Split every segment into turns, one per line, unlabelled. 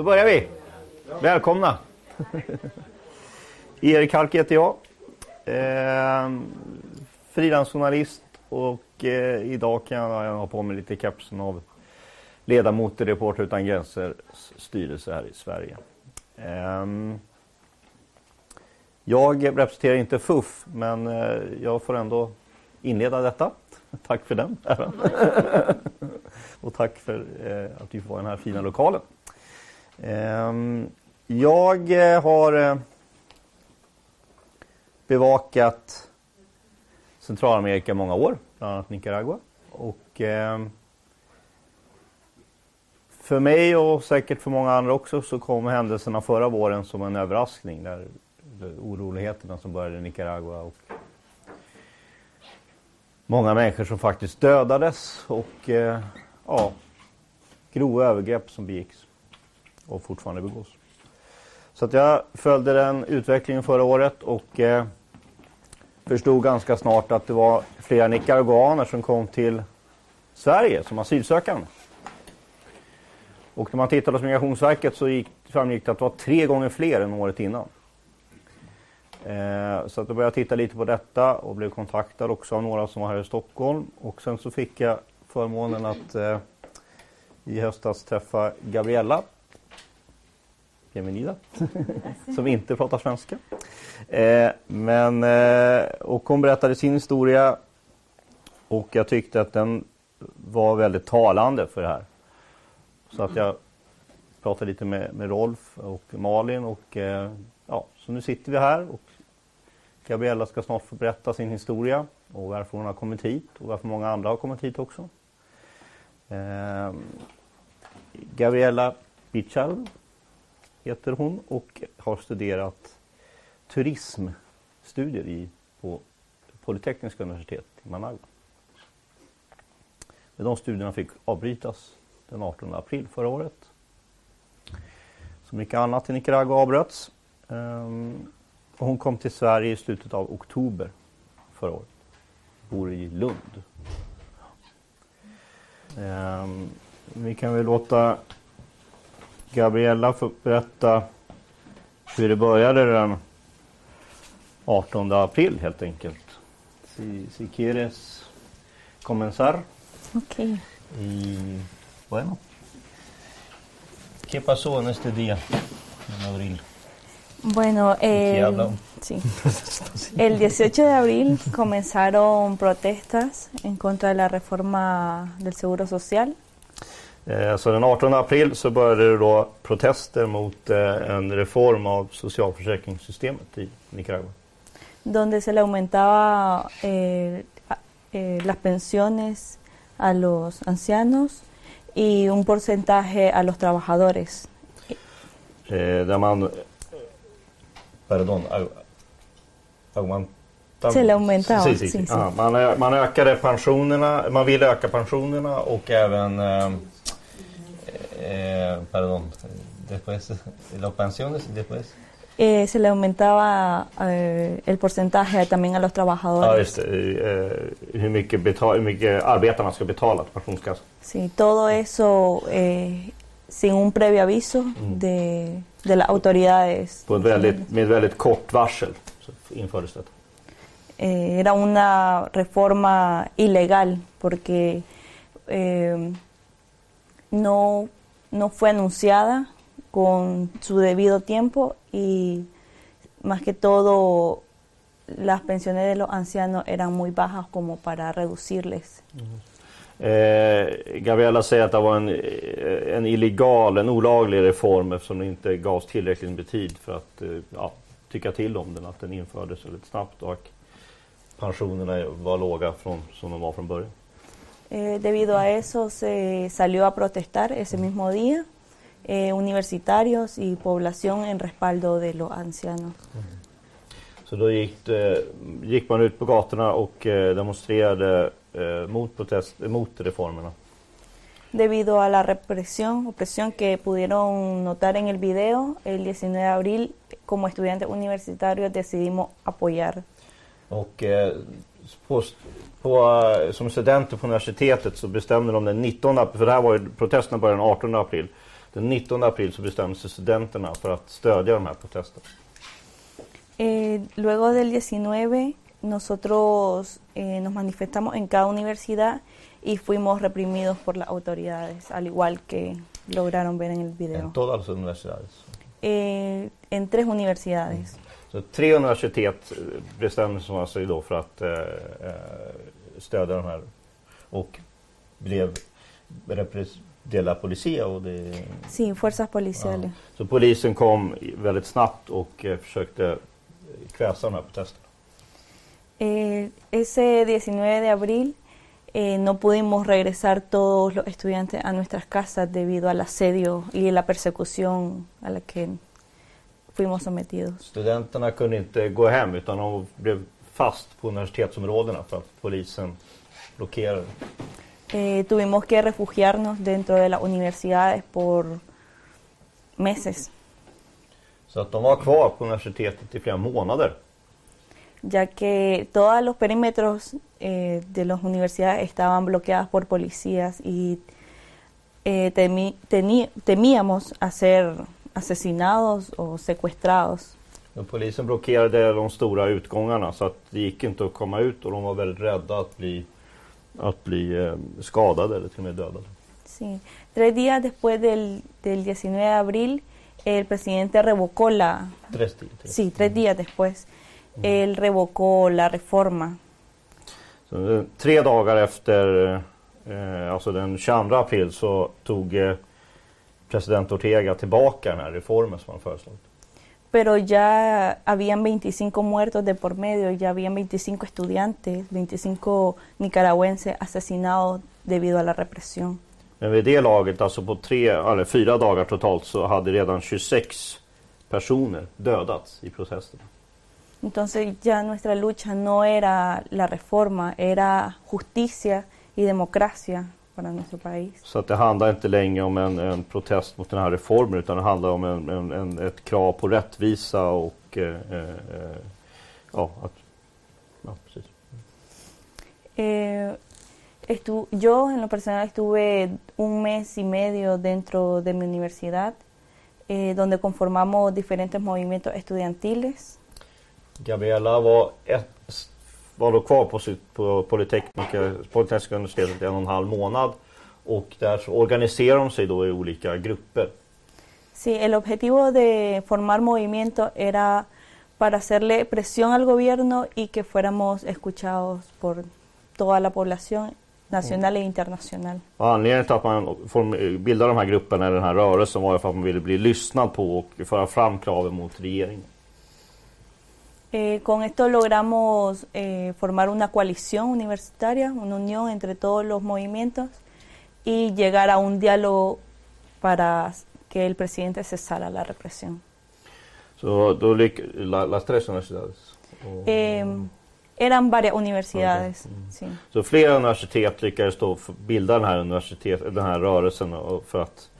Då börjar vi. Välkomna! Erik Halk heter jag. Eh, Frilansjournalist och eh, idag kan jag ha på mig lite kepsen av ledamot i Reporter utan gränser styrelse här i Sverige. Eh, jag representerar inte FUF men eh, jag får ändå inleda detta. Tack för den och tack för eh, att vi får den här fina lokalen. Ehm, jag eh, har eh, bevakat Centralamerika i många år, bland annat Nicaragua. Och, ehm, för mig och säkert för många andra också så kom händelserna förra våren som en överraskning. Där, oroligheterna som började i Nicaragua och många människor som faktiskt dödades och eh, ja, grova övergrepp som begicks och fortfarande begås. Så att jag följde den utvecklingen förra året och eh, förstod ganska snart att det var flera nicaraguaner som kom till Sverige som asylsökande. Och när man tittade hos Migrationsverket så gick, framgick det att det var tre gånger fler än året innan. Eh, så att då började jag titta lite på detta och blev kontaktad också av några som var här i Stockholm. Och sen så fick jag förmånen att eh, i höstas träffa Gabriella Bienvenida, som inte pratar svenska. Eh, men, eh, och hon berättade sin historia och jag tyckte att den var väldigt talande för det här. Så att jag pratade lite med, med Rolf och Malin och eh, ja, så nu sitter vi här och Gabriella ska snart få berätta sin historia och varför hon har kommit hit och varför många andra har kommit hit också. Eh, Gabriella Bichal heter hon och har studerat turismstudier i, på Polytekniska universitet i Managua. Men de studierna fick avbrytas den 18 april förra året. Så mycket annat i Nicaragua avbröts. Um, och hon kom till Sverige i slutet av oktober förra året. Bor i Lund. Um, vi kan väl låta Gabriella får berätta hur det började den 18 april helt enkelt. Si, si quieres comenzar.
Ok.
Y bueno. ¿Qué pasó en este día en abril?
Bueno, el, sí. el 18 de abril comenzaron protestas en contra de la reforma del Seguro Social
så den 18 april så började det då protester mot eh, en reform av socialförsäkringssystemet i Nicaragua.
Donde se le aumentaba eh, eh, las pensiones a los ancianos y un porcentaje a los trabajadores.
Eh, där man, pardon,
aumenta, se le aumentaba. Sí, sí, sí.
Aha, man, man ökade pensionerna, man ville öka pensionerna och även eh, Eh, perdón, después, los pensiones y después.
Eh, se le aumentaba eh, el porcentaje también a los trabajadores.
Ja, just det. hur, mycket betal, hur mycket arbetarna ska betala till pensionskassan.
Sí, todo eso sin un previo aviso mm. de, de las autoridades.
På ett väldigt, med väldigt kort varsel infördes detta.
era una reforma ilegal porque no no fue anunciada con su debido tiempo y más que todo las pensiones de los ancianos eran muy bajas como para reducirles.
Eh, Gabriella säger att det var en, eh, en illegal, en olaglig reform eftersom det inte gavs tillräckligt med tid för att eh, ja, tycka till om den, att den infördes väldigt snabbt och pensionerna var låga från, som de var från början.
Eh, debido a eso se salió a protestar ese mismo día eh, universitarios y población en respaldo de los ancianos.
Så då gick, det, gick man ut på gatorna och eh, demonstrerade eh, mot, protest, mot reformerna.
Debido a la represión, opresión que pudieron notar en el video, el 19 de abril, como estudiantes universitarios decidimos apoyar.
Och eh, på, på, som studenter på universitetet så bestämde de den 19 april, för det här var ju, protesterna började den 18 april. Den 19 april så bestämde sig studenterna för att stödja de här protesterna.
Eh, luego del 19, nosotros eh, nos manifestamos en cada universidad y fuimos reprimidos por las autoridades, al igual que lograron ver en el
En
video.
todas las universidades.
Eh, en tres universidades.
Så tre universitet eh, bestämde sig alltså då för att eh, eh, stödja de här och blev de la policía. Och det,
Sí, fuerzas policiales.
Så polisen kom väldigt snabbt och eh, försökte kväsa de här protesterna.
Eh, ese 19 de abril eh, no pudimos regresar todos los estudiantes a nuestras casas debido al asedio y la persecución a la que fuimos sometidos.
Studenterna kunde inte gå hem utan de blev fast på universitetsområdena för att polisen blockerade.
Eh, tuvimos que refugiarnos dentro de las universidades por meses,
Så att de var kvar på universitetet i flera månader.
ya que todos los perímetros eh, de las universidades estaban bloqueadas por policías y eh, temi- temíamos a ser asesinados o secuestrados.
Men polisen blockerade de stora utgångarna så att det gick inte att komma ut och de var väldigt rädda att bli, att bli eh, skadade eller till och med dödade.
Sí. Tres días después del, del 19 de abril, el presidente revocó la...
Tres till.
Sí, tres días después, él revocó la reforma.
Så, eh, tre dagar efter, eh, alltså den 22 april, så tog eh, president Ortega tillbaka den här reformen som han föreslagit.
Pero ya habían 25 muertos de por medio, ya habían 25 estudiantes, 25 nicaragüenses asesinados debido a la represión.
Men vid det laget, alltså på tre, eller fyra dagar totalt, så hade redan 26 personer dödats i protesterna.
Entonces ya nuestra lucha no era la reforma, era justicia y democracia para nuestro país.
Så att det handlar inte längre om en, en protest mot den här reformen utan det handlar om en, en, en, ett krav på rättvisa och eh, eh, eh, ja, att, ja, precis.
Eh, estu- yo en lo personal estuve un mes y medio dentro de mi universidad, eh, donde conformamos diferentes movimientos estudiantiles.
Gabriella var, ett, var då kvar på, sitt, på Polytekniska, universitetet en och en halv månad och där så organiserar de sig då i olika grupper.
Sí, el objetivo de formar movimientos era para hacerle presión al gobierno y que fuéramos escuchados por toda la población nacional e internacional.
Och anledningen till att man bildade de här grupperna, eller den här rörelsen, var för att man ville bli lyssnad på och föra fram kraven mot regeringen.
Eh, con esto logramos eh, formar una coalición universitaria, una unión entre todos los movimientos y llegar a un diálogo para que el presidente cesara la represión.
Lyck, la, las tres universidades.
Eh, eran varias universidades. sí.
Så flera universitet lyckades då bilda den här, universitet, den här rörelsen för att,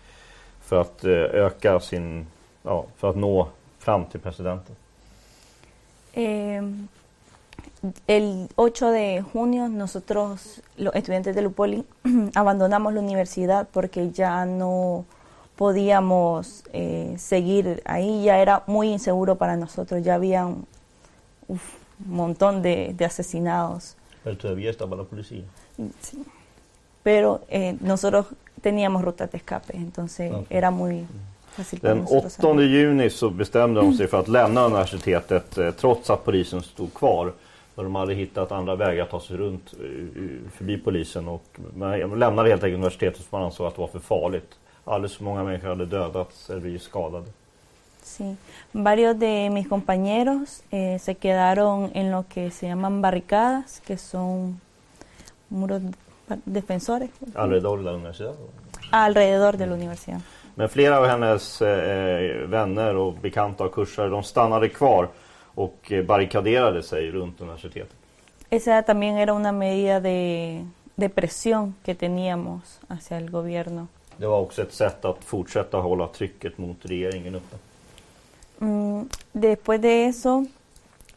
för att eh, öka sin, ja, för att nå fram till presidenten.
Eh, el 8 de junio nosotros, los estudiantes de Lupoli, abandonamos la universidad porque ya no podíamos eh, seguir ahí, ya era muy inseguro para nosotros, ya había un uf, montón de, de asesinados,
Eller todavía estaba la policía.
Sí. pero eh, nosotros teníamos rutas de escape, entonces era muy para
Den
nosotros.
8 juni så bestämde de sig för att lämna universitetet eh, trots att polisen stod kvar. För de hade hittat andra vägar att ta sig runt eh, förbi polisen och man lämnade helt enkelt universitetet för man ansåg att det var för farligt. Alldeles för många människor hade dödats eller blivit skadade.
Sí, varios de mis compañeros eh, se quedaron en lo que se llaman barricadas, que son muros de- defensores
Alrededor de la universidad.
alrededor de la universidad.
Men flera av hennes eh, vänner och bekanta och kursare de stannade kvar och eh, barrikaderade sig runt universitetet.
Esa también era una medida de, de presión que teníamos hacia el gobierno.
Det var också ett sätt att fortsätta hålla trycket mot regeringen uppe.
Mm, después de eso,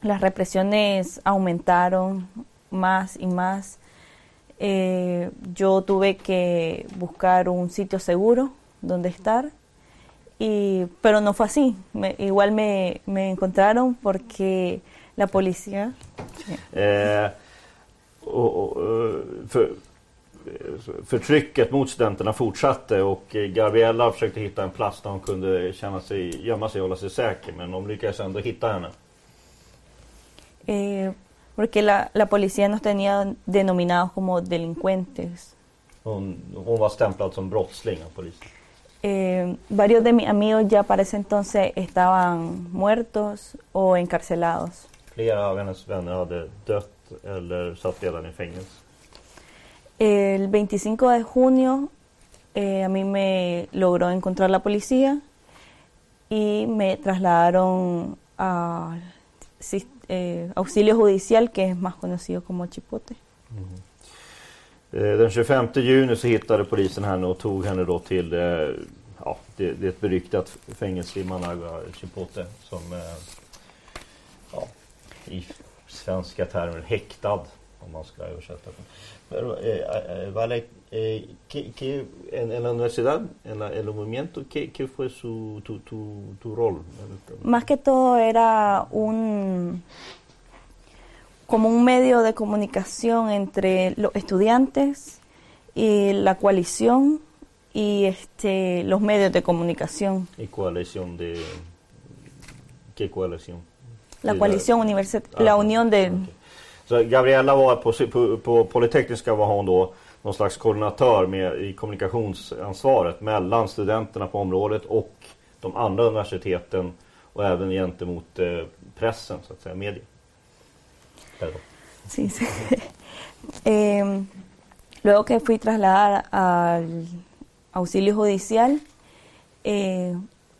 las represiones aumentaron más y más. Eh, yo tuve que buscar un sitio seguro donde estar y, pero no fue así. Me- igual me, me encontraron porque la policía...
Eh, och, och, eh, för, eh, förtrycket mot studenterna fortsatte och Gabriella försökte hitta en plats där hon kunde känna sig, gömma sig och hålla sig säker men de lyckades ändå hitta henne.
eh, porque la, la policía nos tenía denominados como delincuentes.
Hon, hon var stämplad som brottsling av polisen.
Eh, varios de mis amigos ya para ese entonces estaban muertos o encarcelados.
Flera av hennes vänner hade dött eller satt redan i fängelse.
El 25 de junio eh, a mí me logró encontrar la policía y me trasladaron a eh, auxilio judicial, que es más conocido como Chipote.
Eh, den 25 juni så hittade polisen henne och tog henne då till eh, ja, det, det är ett beryktat fängelse i Managua, Chipote, som eh, ja, i svenska termer häktad om man ska översätta. Vale, en, en la universidad, en la, el movimiento, ¿qué, qué fue su, tu, tu, tu rol?
Más que todo era un como un medio de comunicación entre los estudiantes y la coalición y este los medios de comunicación.
¿Y coalición de...? ¿Qué coalición?
La coalición universitaria,
Ah,
la unión de
okej. Så Gabriella var på, på, på Polytekniska var hon då någon slags koordinatör med, i kommunikationsansvaret mellan studenterna på området och de andra universiteten och även gentemot eh, pressen, så att säga, media. Perdón.
Sí, sí. Eh, luego que fui trasladada al auxilio judicial, eh,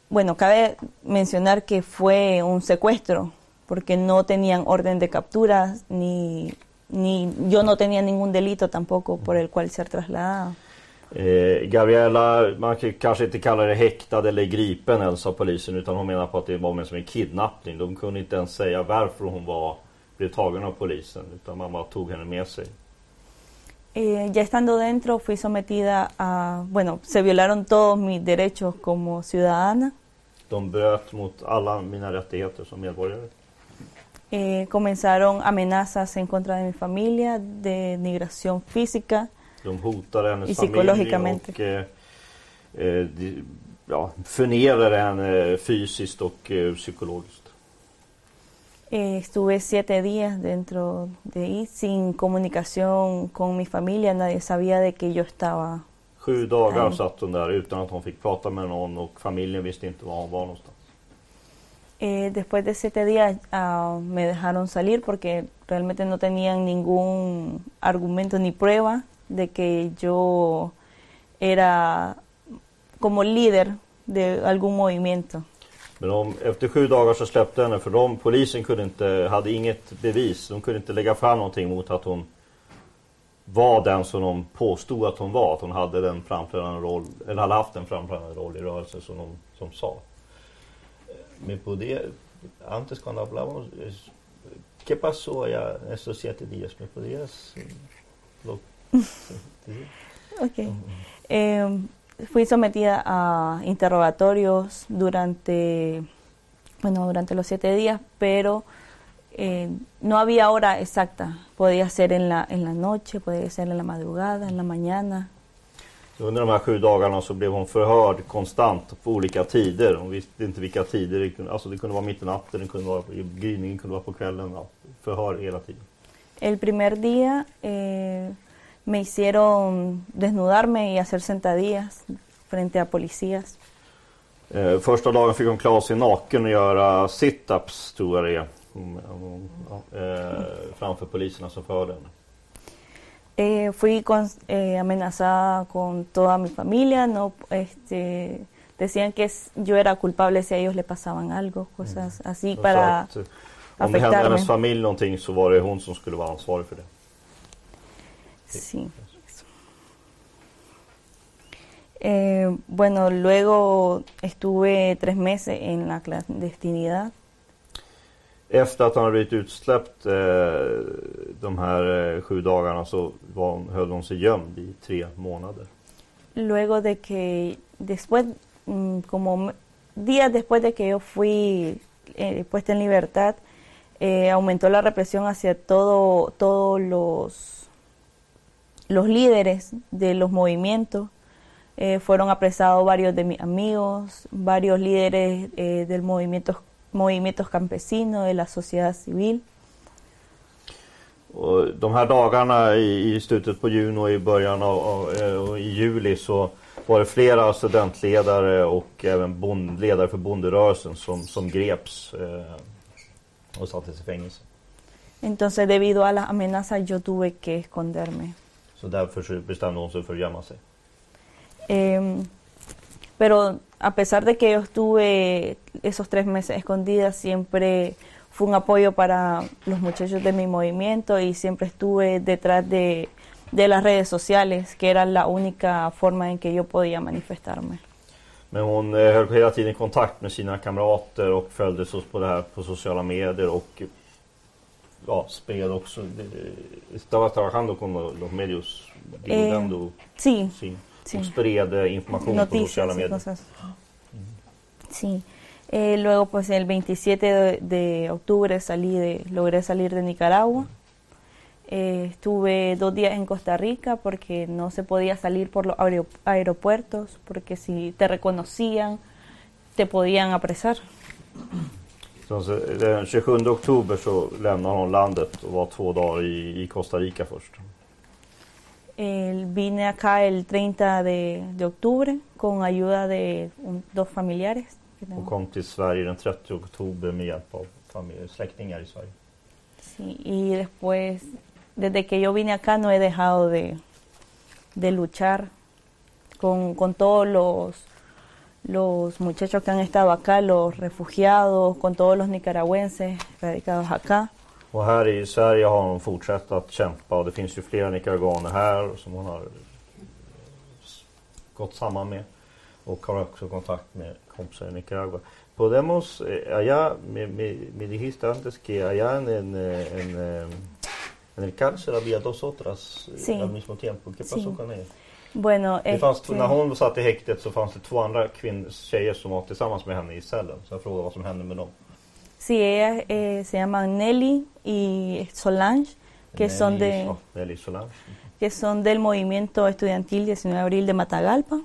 bueno, cabe mencionar que fue un secuestro, porque no tenían orden de captura, ni, ni yo no tenía ningún delito tampoco por el cual ser trasladada.
Eh, Gabriella, man kan kanske inte kalla det häktad eller gripen ens av polisen utan hon menar på att det var mer som en kidnappning. De kunde inte ens säga varför hon var, blev tagen av polisen utan man bara tog henne med sig.
Eh, ya estando dentro fui sometida a, bueno, se violaron todos mis derechos como ciudadana.
De bröt mot alla mina rättigheter som medborgare.
Eh, comenzaron amenazas en contra de mi familia, de migración física.
De hotade hennes
Y
familj
psikologicamente.
och eh, eh, de, ja, förnedrade henne fysiskt och eh, psykologiskt.
Eh, estuve siete días dentro de ahí sin comunicación con mi familia, nadie sabía de que yo estaba.
Sju dagar
Aj.
satt hon där utan att hon fick prata med någon och familjen visste inte var hon var någonstans.
Eh, después de siete días ah, me dejaron salir porque realmente no tenían ningún argumento ni prueba de que yo era como líder de algún movimiento.
Men de, efter sju dagar så släppte henne för de, polisen kunde inte, hade inget bevis. De kunde inte lägga fram någonting mot att hon var den som de påstod att hon var. Att hon hade den framträdande roll, eller hade haft en framträdande roll i rörelsen som de som sa. Men på det, antes cuando hablamos, ¿qué pasó allá estos siete días? ¿Me podrías eh, lo- decir?
Ok. Eh, fui sometida a interrogatorios durante, bueno, durante los siete días, pero eh, no había hora exacta. Podía ser en la, en la noche, podía ser en la madrugada, en la mañana.
Under de här sju dagarna så blev hon förhörd konstant på olika tider. Hon visste inte vilka tider. Det kunde, alltså det kunde vara mitt i natten, det kunde vara i gryningen, kunde vara på kvällen. Ja, förhör hela tiden.
El primer día eh, me hicieron desnudarme y hacer sentadillas frente a policías.
Eh, första dagen fick hon klä sig naken och göra sit-ups, tror jag det är. Eh, framför poliserna som förhörde henne.
Eh, fui con- eh, amenazada con toda mi familia, no, este, decían que yo era culpable si a ellos le pasaban algo, cosas así
De sa
para
att, om det hände hennes familj någonting så var det hon som skulle vara ansvarig för det.
Sí. Eh, bueno, luego estuve tres meses en la clandestinidad.
Efter att han hade blivit utsläppt eh, de här eh, sju dagarna så var hon, höll hon sig gömd i tre månader.
Luego de que, después mm, como días después de que yo fui eh, puesta en libertad, eh, aumentó la represión hacia todo, todos los, los líderes de los movimientos. Eh, fueron apresados varios de mis amigos, varios líderes eh, del movimiento, movimientos campesinos, de la sociedad civil.
Och de här dagarna i, i slutet på juni och i början av, av eh, i juli så var det flera studentledare och även bond, ledare för bonderörelsen som, som greps eh, och sattes i fängelse.
Entonces, debido a las amenazas, yo tuve que esconderme.
Så därför bestämde hon sig för att gömma sig.
Eh, pero a pesar de que yo estuve esos tres meses escondida, siempre fue un apoyo para los muchachos de mi movimiento y siempre estuve detrás de, de las redes sociales, que era la única forma en que yo podía manifestarme.
Men hon eh, höll hela tiden kontakt med sina kamrater och följde så på det här på sociala medier och ja, spred också. eh, Estaba trabajando con los, medios divulgando
Sí,
sin,
sí.
spred eh, information på sociala
noticias. Sí. Eh, luego, pues el 27 de, de octubre salí de, logré salir de Nicaragua. Eh, estuve dos días en Costa Rica porque no se podía salir por los aero- aeropuertos, porque si te reconocían, te podían apresar.
Den 27 oktober så lämnade hon landet och var två dagar i, i Costa Rica först.
Eh, vine acá el 30 de, de octubre con ayuda de un- dos familiares.
Och kom till Sverige den 30 oktober med hjälp av familj, släktingar i Sverige.
Sí, y después, desde que yo vine acá no he dejado de, de luchar con, con todos los, los muchachos que han estado acá, los refugiados, con todos los nicaragüenses radicados acá.
Och här i Sverige har hon fortsatt att kämpa det finns ju flera nicaraguaner här som hon har gått samman med. Och har också kontakt med kompisar i Nicaragua. Podemos, eh, allá me, me, me dijiste antes que allá en, en, eh, en, eh, en el cárcel había dos otras eh,
Sí.
al mismo tiempo. ¿Qué pasó
Sí.
con ellas?
Bueno,
Det fanns,
este,
När hon satt i häktet så fanns det två andra kvinn, tjejer som var tillsammans med henne i cellen. Så jag frågade vad som hände med dem.
sí, ellas eh, se llaman Nelly y Solange, que son,
Nelly,
de,
ja, Nelly Solange.
que son del movimiento estudiantil 19 de abril de Matagalpa.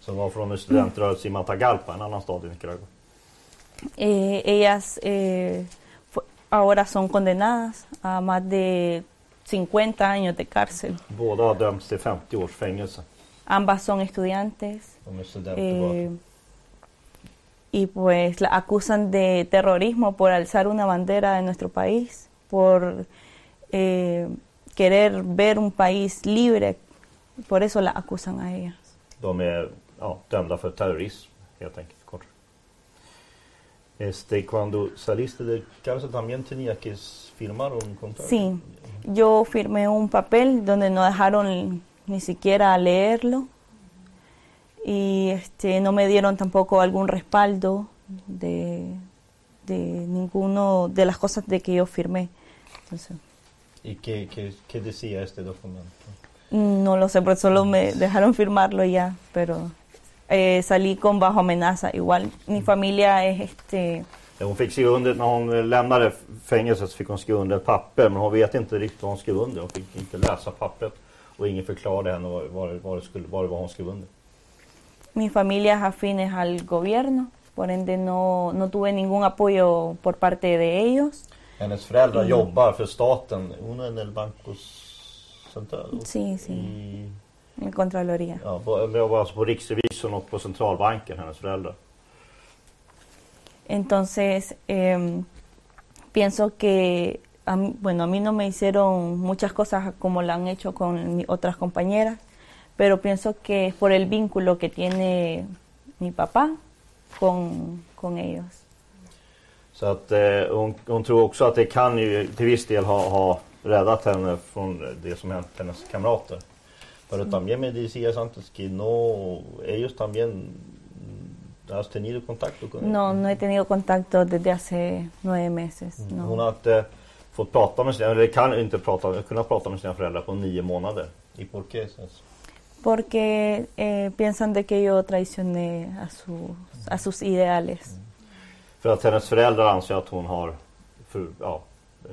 Som var från en studentrörelse i Matagalpa, en annan stad i Nicaragua.
Eh, ellas eh, ahora son condenadas a más de 50 años de cárcel.
Båda har dömts till 50 års fängelse.
Ambas son estudiantes
De är studenter
eh, y pues la acusan de terrorismo por alzar una bandera de nuestro país, por eh, querer ver un país libre. Por eso la acusan a ellas.
De är ja, dömda för terrorism, helt enkelt. Kort. Este, cuando saliste de cárcel también tenía que firmar un contrato.
Sí, yo firmé un papel donde no dejaron ni siquiera leerlo y este, no me dieron tampoco algún respaldo de, de ninguno de las cosas de que yo firmé. Entonces,
¿Y qué, qué, qué decía este documento?
no lo sé, pues solo me dejaron firmarlo ya, pero eh, salí con bajo amenaza. Igual mi familia es este
Hon fick skriva under, när hon lämnade fängelset så fick hon skriva under ett papper men hon vet inte riktigt vad hon skrev under. Hon fick inte läsa pappret och ingen förklarade henne vad, vad, det- skulle, vad det var hon skrev under.
Mi familia es afines al gobierno, por ende no, no tuve ningún apoyo por parte de ellos.
Hennes föräldrar
Mm.
jobbar för staten. Hon är en bankos central.
Sí, sí,
I,
en Contraloría.
ja, på, alltså på Riksrevisorn och på centralbanken, hennes föräldrar.
Entonces, em, pienso que, a mí- bueno, a mí no me hicieron muchas cosas como lo han hecho con otras compañeras, pero pienso que es por el vínculo que tiene mi papá con, con ellos.
Så att eh, hon, hon tror också att det kan ju till viss del ha, ha räddat henne från det som hänt hennes kamrater. Pero también me decías antes que no, ellos también mm, has tenido contacto con
No, no he tenido contacto desde hace nueve meses.
Hon har
No.
inte fått prata med sina, eller kan inte prata, kunna prata med sina föräldrar på nio månader. I por qué? es eso?
Porque eh, piensan de que yo traicioné a, su, a sus ideales.
För att hennes föräldrar anser att hon har, för, ja, eh,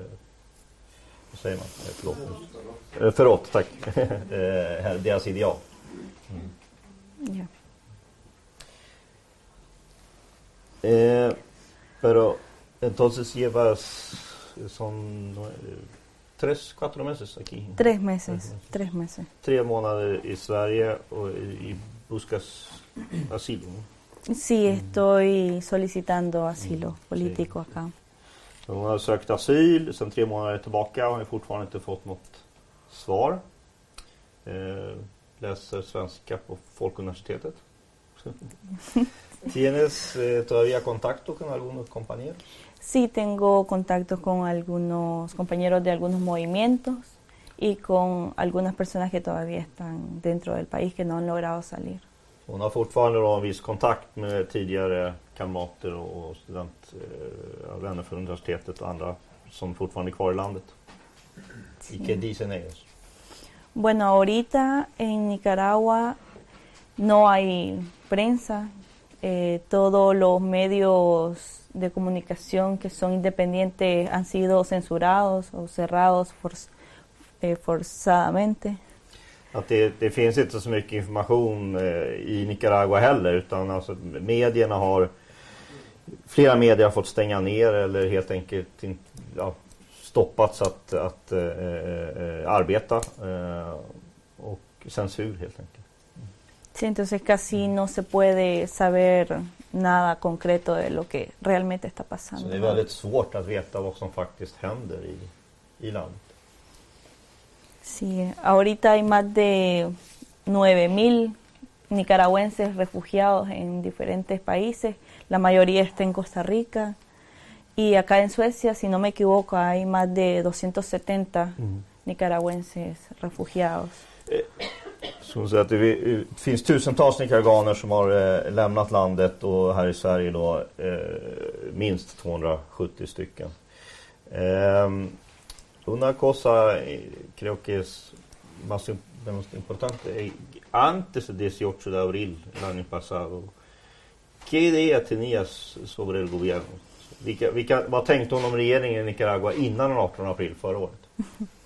vad säger man? Eh, Förlåt. Eh, förlåt, tack. Eh, Deras ideal.
Ya.
Eh, pero entonces llevas son eh, tres, cuatro meses aquí.
Tres meses, tres meses.
Tre månader i Sverige och i, i buscas asyl. ¿no?
Sí, estoy solicitando asilo
Mm,
político acá.
Hon har sökt asyl sedan tre månader tillbaka och har fortfarande inte fått något svar. Eh, läser svenska på Folkuniversitetet. ¿Tienes eh, todavía contacto con algunos compañeros?
Sí, tengo contactos con algunos compañeros de algunos movimientos y con algunas personas que todavía están dentro del país que no han logrado salir.
Hon har fortfarande då viss kontakt med tidigare kamrater och student, eh, vänner från universitetet och andra som fortfarande är kvar i landet. ¿Y qué dicen ellos?
Bueno, ahorita en Nicaragua no hay prensa. Eh, todos los medios de comunicación que son independientes han sido censurados o cerrados forz- eh, forzadamente.
Att det, det finns inte så mycket information eh, i Nicaragua heller utan alltså, medierna har Flera medier har fått stänga ner eller helt enkelt in, ja, stoppats att, att eh, eh, eh arbeta. Eh, och censur helt enkelt.
Sí, entonces casi no se puede saber nada concreto de lo que realmente está
Så
pasando.
det är väldigt svårt att veta vad som faktiskt händer i, i landet.
Sí, ahorita hay más de 9.000 nicaragüenses refugiados en diferentes países. La mayoría está en Costa Rica. Y acá en Suecia, si no me equivoco, hay más de 270 nicaragüenses refugiados.
Så hon att det det eh, finns tusentals nicaraguaner som har eh, lämnat landet och här i Sverige då eh, minst 270 stycken. Ehm, eh, una cosa creo que es más, más importante. Antes del 18 de abril el año pasado, ¿qué idea tenías sobre el gobierno? Vilka, vilka, vad tänkte hon om regeringen i Nicaragua innan den 18 april förra året?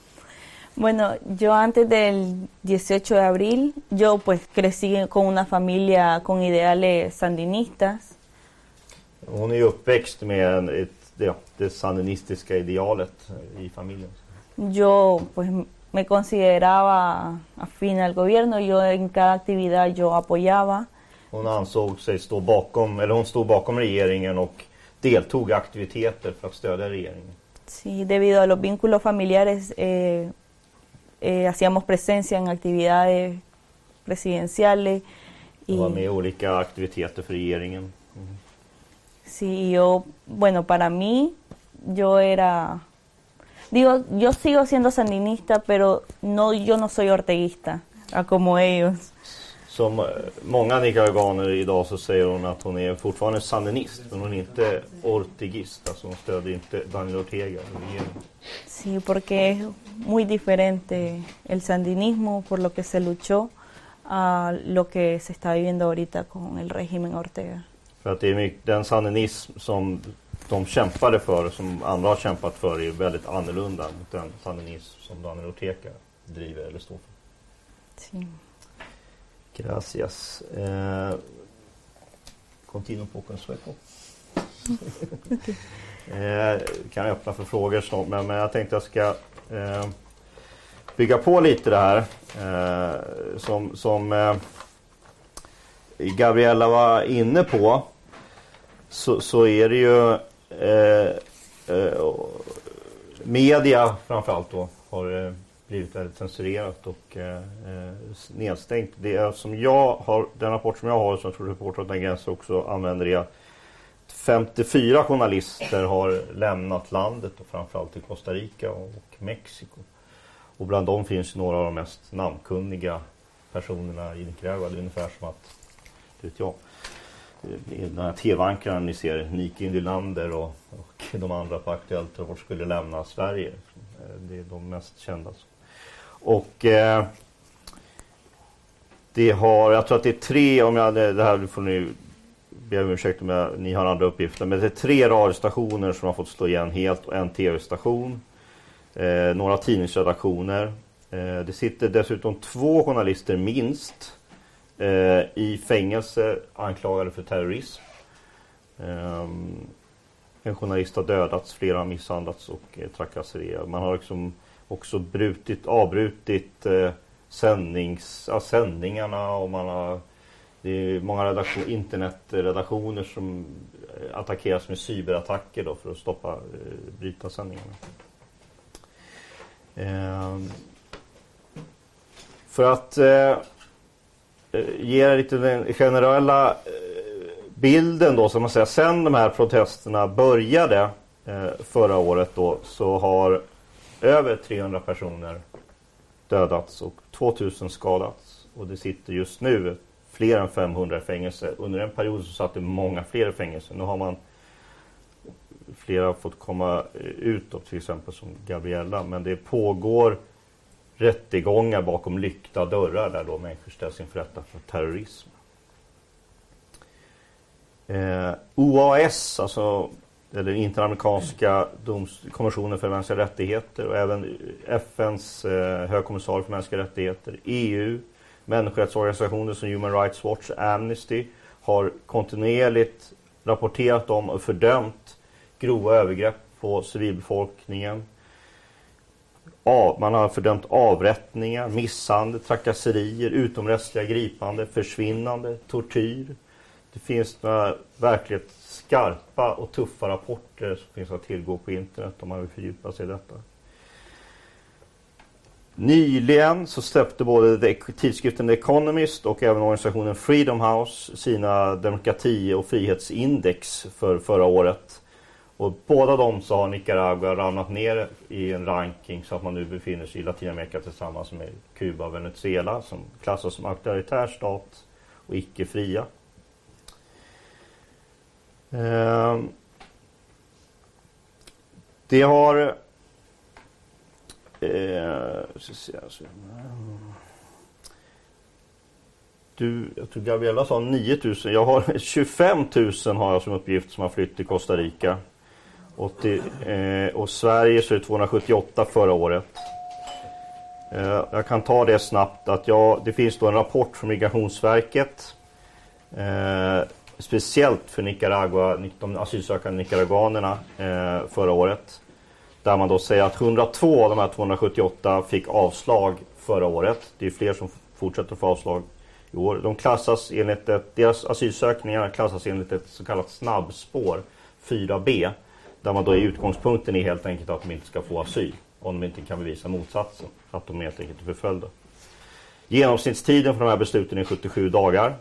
Bueno, yo antes del 18 de abril, yo pues crecí con una familia con ideales sandinistas.
Hon är ju uppväxt med ett, ja, det sandinistiska idealet i familjen.
Yo pues me consideraba afín al gobierno, yo en cada actividad yo apoyaba.
Hon ansåg sig stå bakom, eller hon stod bakom regeringen och deltog i aktiviteter för att stödja regeringen.
Sí, debido a los vínculos familiares eh, eh, hacíamos presencia en actividades presidenciales y
var med i olika aktiviteter för regeringen.
sí, yo, bueno, para mí yo era, digo, yo sigo siendo sandinista, pero no, yo no soy orteguista, a como ellos.
Som eh, många nicaraguaner idag så säger hon att hon är fortfarande sandinist men hon är inte ortegist. Alltså hon stödjer inte Daniel Ortega.
Sí, porque es muy diferente el sandinismo por lo que se luchó a lo que se está viviendo ahorita con el régimen Ortega.
För att det är mycket, den sandinism som de kämpade för som andra har kämpat för är väldigt annorlunda mot den sandinism som Daniel Ortega driver eller står för.
Sí.
Gracias. Eh, continuo poco sueco. eh, kan jag öppna för frågor snart, men, men jag tänkte jag ska eh, bygga på lite det här. Eh, som som eh, Gabriella var inne på så, så är det ju eh, eh, media framförallt då har blivit väldigt censurerat och eh, eh, nedstängt. Det är som jag har, den rapport som jag har, som jag tror Reportrar utan gränser också använder är att 54 journalister har lämnat landet och framförallt i Costa Rica och Mexiko. Och bland dem finns några av de mest namnkunniga personerna i Nicaragua. Det är ungefär som att, det vet jag, det är den här tv-ankaren ni ser, Niki Nylander och, och de andra på Aktuellt Rapport skulle lämna Sverige. Eh, det är de mest kända. Och eh, det har, jag tror att det är tre, om jag, det här får ni be om ursäkt om jag, ni har andra uppgifter, men det är tre radiostationer som har fått slå igen helt och en tv-station. Eh, några tidningsredaktioner. Eh, det sitter dessutom två journalister minst eh, i fängelse anklagade för terrorism. Ehm, en journalist har dödats, flera har misshandlats och eh, trakasserier. Man har liksom också brutit, avbrutit eh, sändnings, ja, sändningarna och man har det är många redaktion, internetredaktioner som eh, attackeras med cyberattacker då för att stoppa, eh, bryta sändningarna. Eh, för att eh, eh, ge lite den generella eh, bilden då, som man säger, sen de här protesterna började eh, förra året då, så har över 300 personer dödats och 2000 skadats. Och det sitter just nu fler än 500 i fängelse. Under en period så satt det många fler i fängelse. Nu har man flera fått komma eh, ut då, till exempel som Gabriella. Men det pågår rättegångar bakom lyckta dörrar där då människor ställs inför rätta för terrorism. Eh, OAS, alltså eller Interamerikanska kommissionen för mänskliga rättigheter och även FNs eh, högkommissarie för mänskliga rättigheter, EU, människorättsorganisationer som Human Rights Watch, Amnesty har kontinuerligt rapporterat om och fördömt grova övergrepp på civilbefolkningen. Man har fördömt avrättningar, misshandel, trakasserier, utomrättsliga gripande, försvinnande, tortyr. Det finns några verkligt skarpa och tuffa rapporter som finns att tillgå på internet om man vill fördjupa sig i detta. Nyligen så släppte både tidskriften The Economist och även organisationen Freedom House sina demokrati och frihetsindex för förra året. Och båda de så har Nicaragua ramlat ner i en ranking så att man nu befinner sig i Latinamerika tillsammans med Kuba och Venezuela som klassas som auktoritär stat och icke fria. Ehm, det har eh, du, jag tror Gabriella sa 9000. Jag har 25 000 har jag som uppgift som har flytt till Costa Rica. Och, till, eh, och Sverige så är det 278 förra året. Eh, jag kan ta det snabbt att jag, det finns då en rapport från Migrationsverket. Eh, speciellt för Nicaragua, de asylsökande nicaraguanerna eh, förra året. Där man då säger att 102 av de här 278 fick avslag förra året. Det är fler som fortsätter få avslag i år. De klassas enligt ett, deras asylsökningar klassas enligt ett så kallat snabbspår 4B. Där man då är utgångspunkten är helt enkelt att de inte ska få asyl. Om de inte kan bevisa motsatsen. Att de helt enkelt är förföljda. Genomsnittstiden för de här besluten är 77 dagar.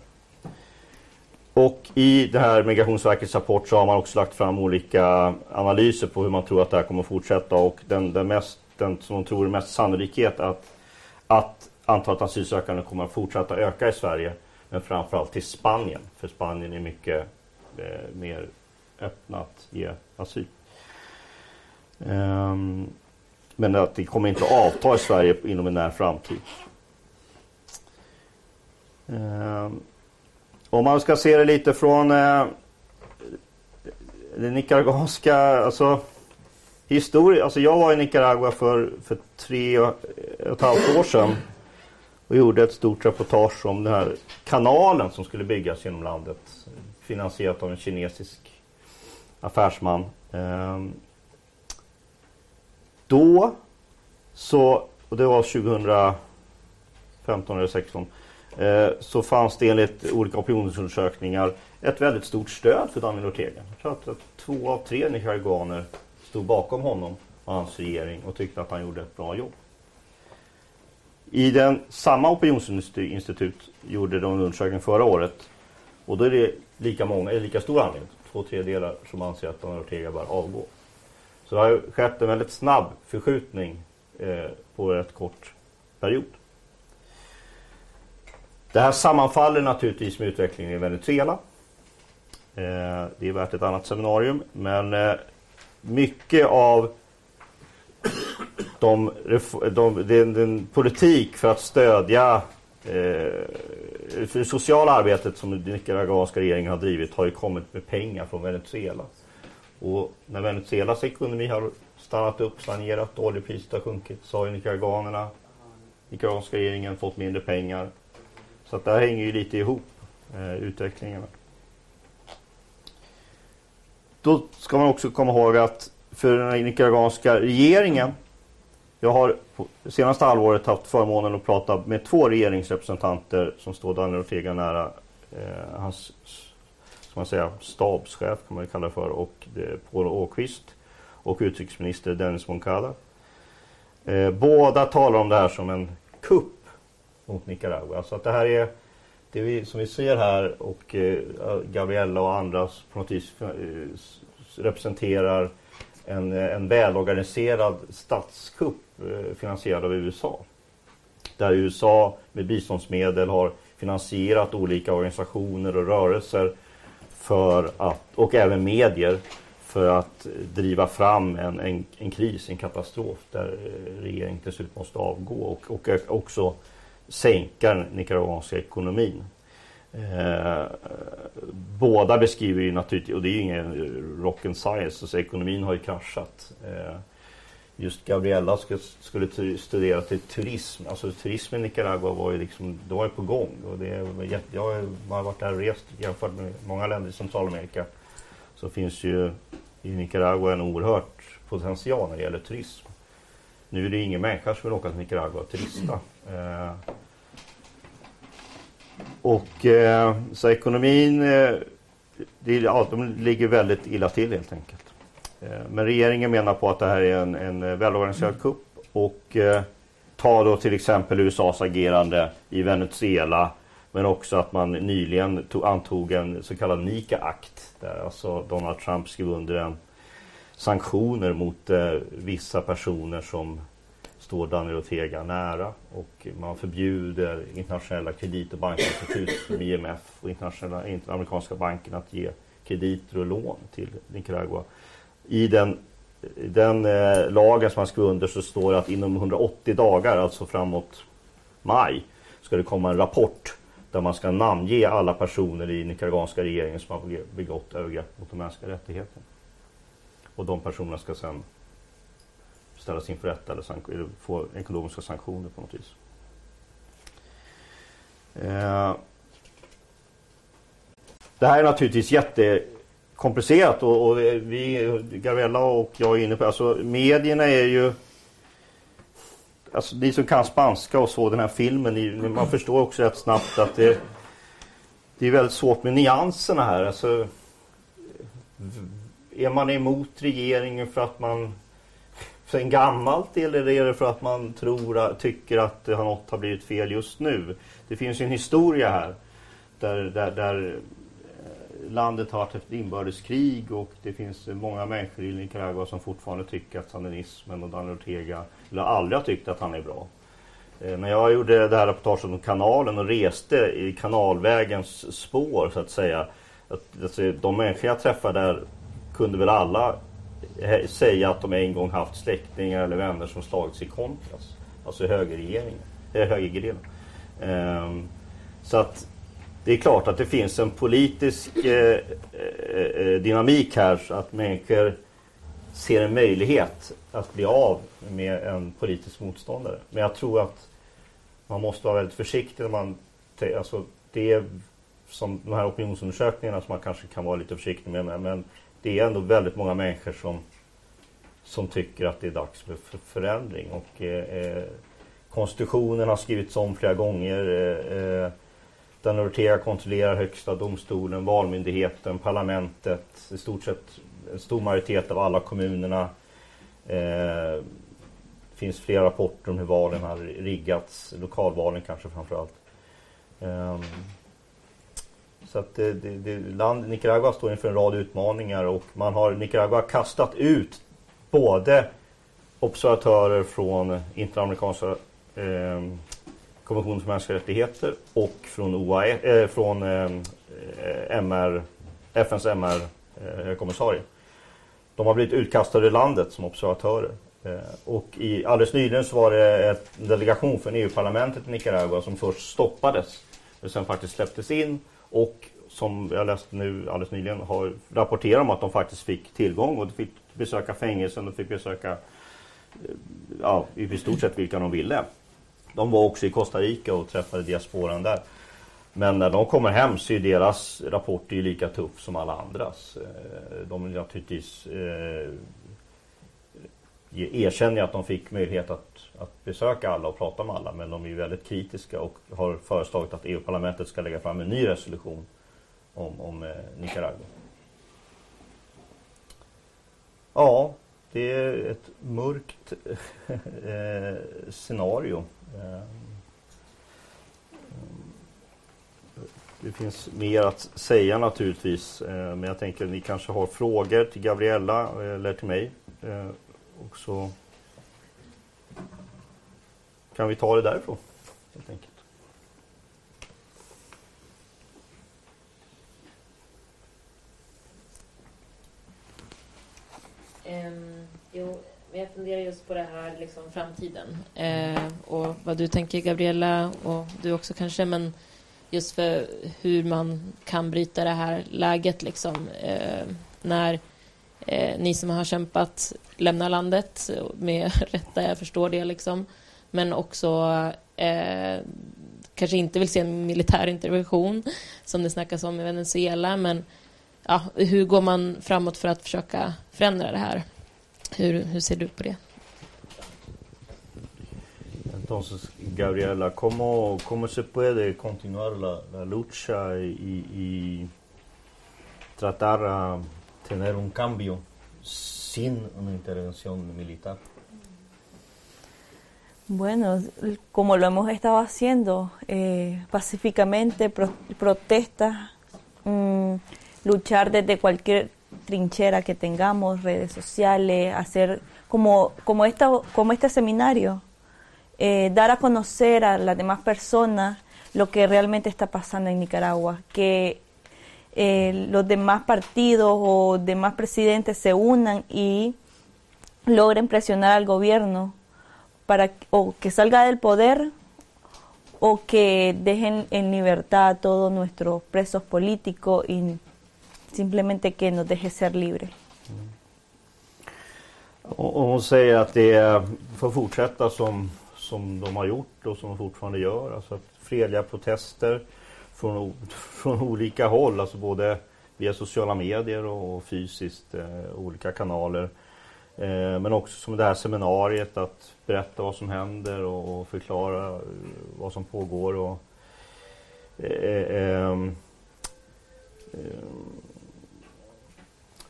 Och i det här Migrationsverkets rapport så har man också lagt fram olika analyser på hur man tror att det här kommer att fortsätta och den, den, mest, den som de tror är mest sannolikhet att, att antalet asylsökande kommer att fortsätta öka i Sverige men framförallt till Spanien för Spanien är mycket eh, mer öppna att ge asyl. Um, men att det kommer inte att avta i Sverige inom en nära framtid. Um, om man ska se det lite från eh, det nicaraguanska, alltså historia. Alltså jag var i Nicaragua för, för tre och eh, ett halvt år sedan och gjorde ett stort reportage om den här kanalen som skulle byggas genom landet. Finansierat av en kinesisk affärsman. Eh, då så, och det var 2015 eller 2016 Eh, så fanns det enligt olika opinionsundersökningar ett väldigt stort stöd för Daniel Ortega. Jag tror att två av tre nicaraguaner stod bakom honom och hans regering och tyckte att han gjorde ett bra jobb. I den, samma opinionsinstitut gjorde de en undersökning förra året och då är det lika, många, lika stor andel, två tredjedelar, som anser att Daniel Ortega bör avgå. Så det har skett en väldigt snabb förskjutning eh, på rätt kort period. Det här sammanfaller naturligtvis med utvecklingen i Venezuela. Eh, det är värt ett annat seminarium. Men eh, mycket av de, de, den, den, politik för att stödja eh, för det sociala arbetet som den nicaraguanska regeringen har drivit har ju kommit med pengar från Venezuela. Och när Venezuelas ekonomi har stannat upp, stagnerat, oljepriset har sjunkit så har ju nicaraguanerna, nicaraguanska regeringen fått mindre pengar. Så att det här hänger ju lite ihop, eh, utvecklingarna. Då ska man också komma ihåg att för den nicaraguanska regeringen jag har senaste halvåret haft förmånen att prata med två regeringsrepresentanter som står Daniel Ortega nära. Eh, hans ska man säga, stabschef kan man kalla det för och det Paul Åkvist och utrikesminister Dennis Moncada. Eh, båda talar om det här som en kupp mot Nicaragua. Så att det här är det vi, som vi ser här och eh, Gabriella och andra på något vis eh, representerar en, eh, en välorganiserad statskupp eh, finansierad av USA. Där USA med biståndsmedel har finansierat olika organisationer och rörelser för att, och även medier för att driva fram en, en, en kris, en katastrof där eh, regeringen till slut måste avgå och, och eh, också sänka den nicaraguanska ekonomin. Eh, båda beskriver ju naturligtvis, och det är ju ingen rock and science, så ekonomin har ju kraschat. Eh, just Gabriella skulle, skulle studera till turism, alltså turismen i Nicaragua var ju liksom, det var ju på gång. Och det jag har varit där och rest jämfört med många länder i Centralamerika. Så finns ju i Nicaragua en oerhört potential när det gäller turism. Nu är det ingen människa som vill åka till Nicaragua och turista. Eh, och eh, så ekonomin, eh, det, ja, de ligger väldigt illa till helt enkelt. Men regeringen menar på att det här är en, en välorganiserad kupp och tar då till exempel USAs agerande i Venezuela men också att man nyligen tog, antog en så kallad NICA-akt där alltså Donald Trump skrev under en sanktioner mot eh, vissa personer som står Daniel Ortega nära och man förbjuder internationella kredit och bankinstitut som IMF och internationella amerikanska banken att ge krediter och lån till Nicaragua. I den, den eh, lagen som man skrev under så står det att inom 180 dagar, alltså framåt maj, ska det komma en rapport där man ska namnge alla personer i nicaraguanska regeringen som har begått övergrepp mot de mänskliga rättigheterna. Och de personerna ska sedan ställas inför rätta eller, eller få ekonomiska sanktioner på något vis. Eh, det här är naturligtvis jättekomplicerat och, och vi, Gabriella och jag är inne på alltså medierna är ju Alltså ni som kan spanska och så den här filmen, man förstår också rätt snabbt att det, det är väldigt svårt med nyanserna här. Alltså, är man emot regeringen för att man sen gammalt eller är det för att man tror, tycker att något har blivit fel just nu? Det finns ju en historia här där, där, där eh, landet har haft ett inbördeskrig och det finns många människor i Nicaragua som fortfarande tycker att sandinismen och Daniel Ortega, eller aldrig har tyckt att han är bra. Eh, när jag gjorde det här reportaget om kanalen och reste i kanalvägens spår så att säga. Att, alltså, de människor jag träffade där kunde väl alla Eh, säga att de en gång haft släktingar eller vänner som slagits i kontras. Alltså högerregeringen, äh. Um, så att det är klart att det finns en politisk eh, eh, eh, dynamik här så att människor ser en möjlighet att bli av med en politisk motståndare. Men jag tror att man måste vara väldigt försiktig när man... Alltså det är som de här opinionsundersökningarna som man kanske kan vara lite försiktig med. Men det är ändå väldigt många människor som, som tycker att det är dags för, förändring. Och, eh, eh, konstitutionen har skrivits om flera gånger. Eh, eh, den Ortega kontrollerar högsta domstolen, valmyndigheten, parlamentet, i stort sett en stor majoritet av alla kommunerna. Eh, det finns flera rapporter om hur valen har riggats, lokalvalen kanske framförallt. Um, så att det, det, det, land, Nicaragua står inför en rad utmaningar och man har Nicaragua kastat ut både observatörer från Interamerikanska eh, konventionen för mänskliga rättigheter och från, OAE, eh, från eh, MR, FNs MR-kommissarie. Eh, De har blivit utkastade ur landet som observatörer. Eh, och i, alldeles nyligen så var det en delegation från EU-parlamentet i Nicaragua som först stoppades sen faktiskt släpptes in och som jag läste nu alldeles nyligen har rapporterat om att de faktiskt fick tillgång och fick besöka fängelsen och fick besöka eh, ja, i stort sett vilka de ville. De var också i Costa Rica och träffade diasporan där. Men när de kommer hem så är deras rapport är lika tuff som alla andras. Eh, de är naturligtvis eh, erkänner att de fick möjlighet att, att besöka alla och prata med alla men de är väldigt kritiska och har föreslagit att EU-parlamentet ska lägga fram en ny resolution om, om eh, Nicaragua. Ja, det är ett mörkt eh, scenario. Eh, det finns mer att säga naturligtvis eh, men jag tänker att ni kanske har frågor till Gabriella eh, eller till mig. Eh, och så kan vi ta det därifrån helt enkelt.
Um, jo, jag funderar just på det här liksom framtiden uh, och vad du tänker Gabriella och du också kanske men just för hur man kan bryta det här läget liksom Uh, när uh, ni som har kämpat lämnar landet med rätta, jag förstår det liksom men också eh, kanske inte vill se en militär intervention som det snackas om i Venezuela men ja, hur går man framåt för att försöka förändra det här? Hur, hur ser du på det?
Entonces, Gabriela, ¿cómo, cómo se puede continuar la, la lucha y, y tratar a tener un cambio sin una intervención militar?
Bueno, como lo hemos estado haciendo eh, pacíficamente, pro, protestas, mmm, luchar desde cualquier trinchera que tengamos, redes sociales, hacer como, como, esta, como este seminario, eh, dar a conocer a las demás personas lo que realmente está pasando en Nicaragua, que eh, los demás partidos o demás presidentes se unan y logren presionar al gobierno para o que salga del poder o que dejen en libertad a todos nuestros presos políticos y simplemente que nos deje ser libre.
Och hon säger att fortsätta som, som de har gjort och som de fortfarande gör. Alltså fredliga protester från, från olika håll, alltså både via sociala medier och fysiskt, eh, olika kanaler. Eh, men också som det här seminariet att berätta vad som händer och, och förklara eh, vad som pågår. Och, eh, eh, ehm, eh,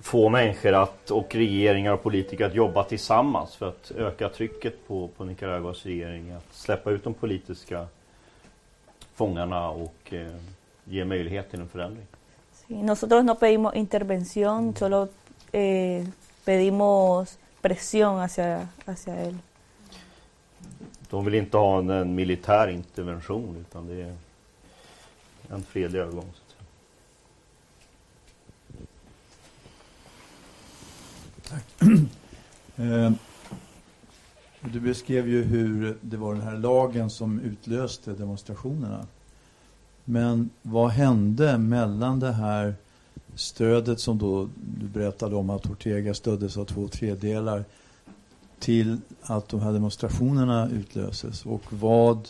få människor att, och regeringar och politiker att jobba tillsammans för att öka trycket på, på Nicaraguas regering att släppa ut de politiska fångarna och eh, ge möjlighet till en förändring.
Sí, nosotros no pedimos intervención, mm. solo eh, pedimos presión hacia, hacia él.
De vill inte ha en, en militär intervention utan det är en fredlig övergång.
Tack. Eh, du beskrev ju hur det var den här lagen som utlöste demonstrationerna. Men vad hände mellan det här stödet som då du berättade om att Ortega stöddes av två tredjedelar till att de här demonstrationerna utlöses och vad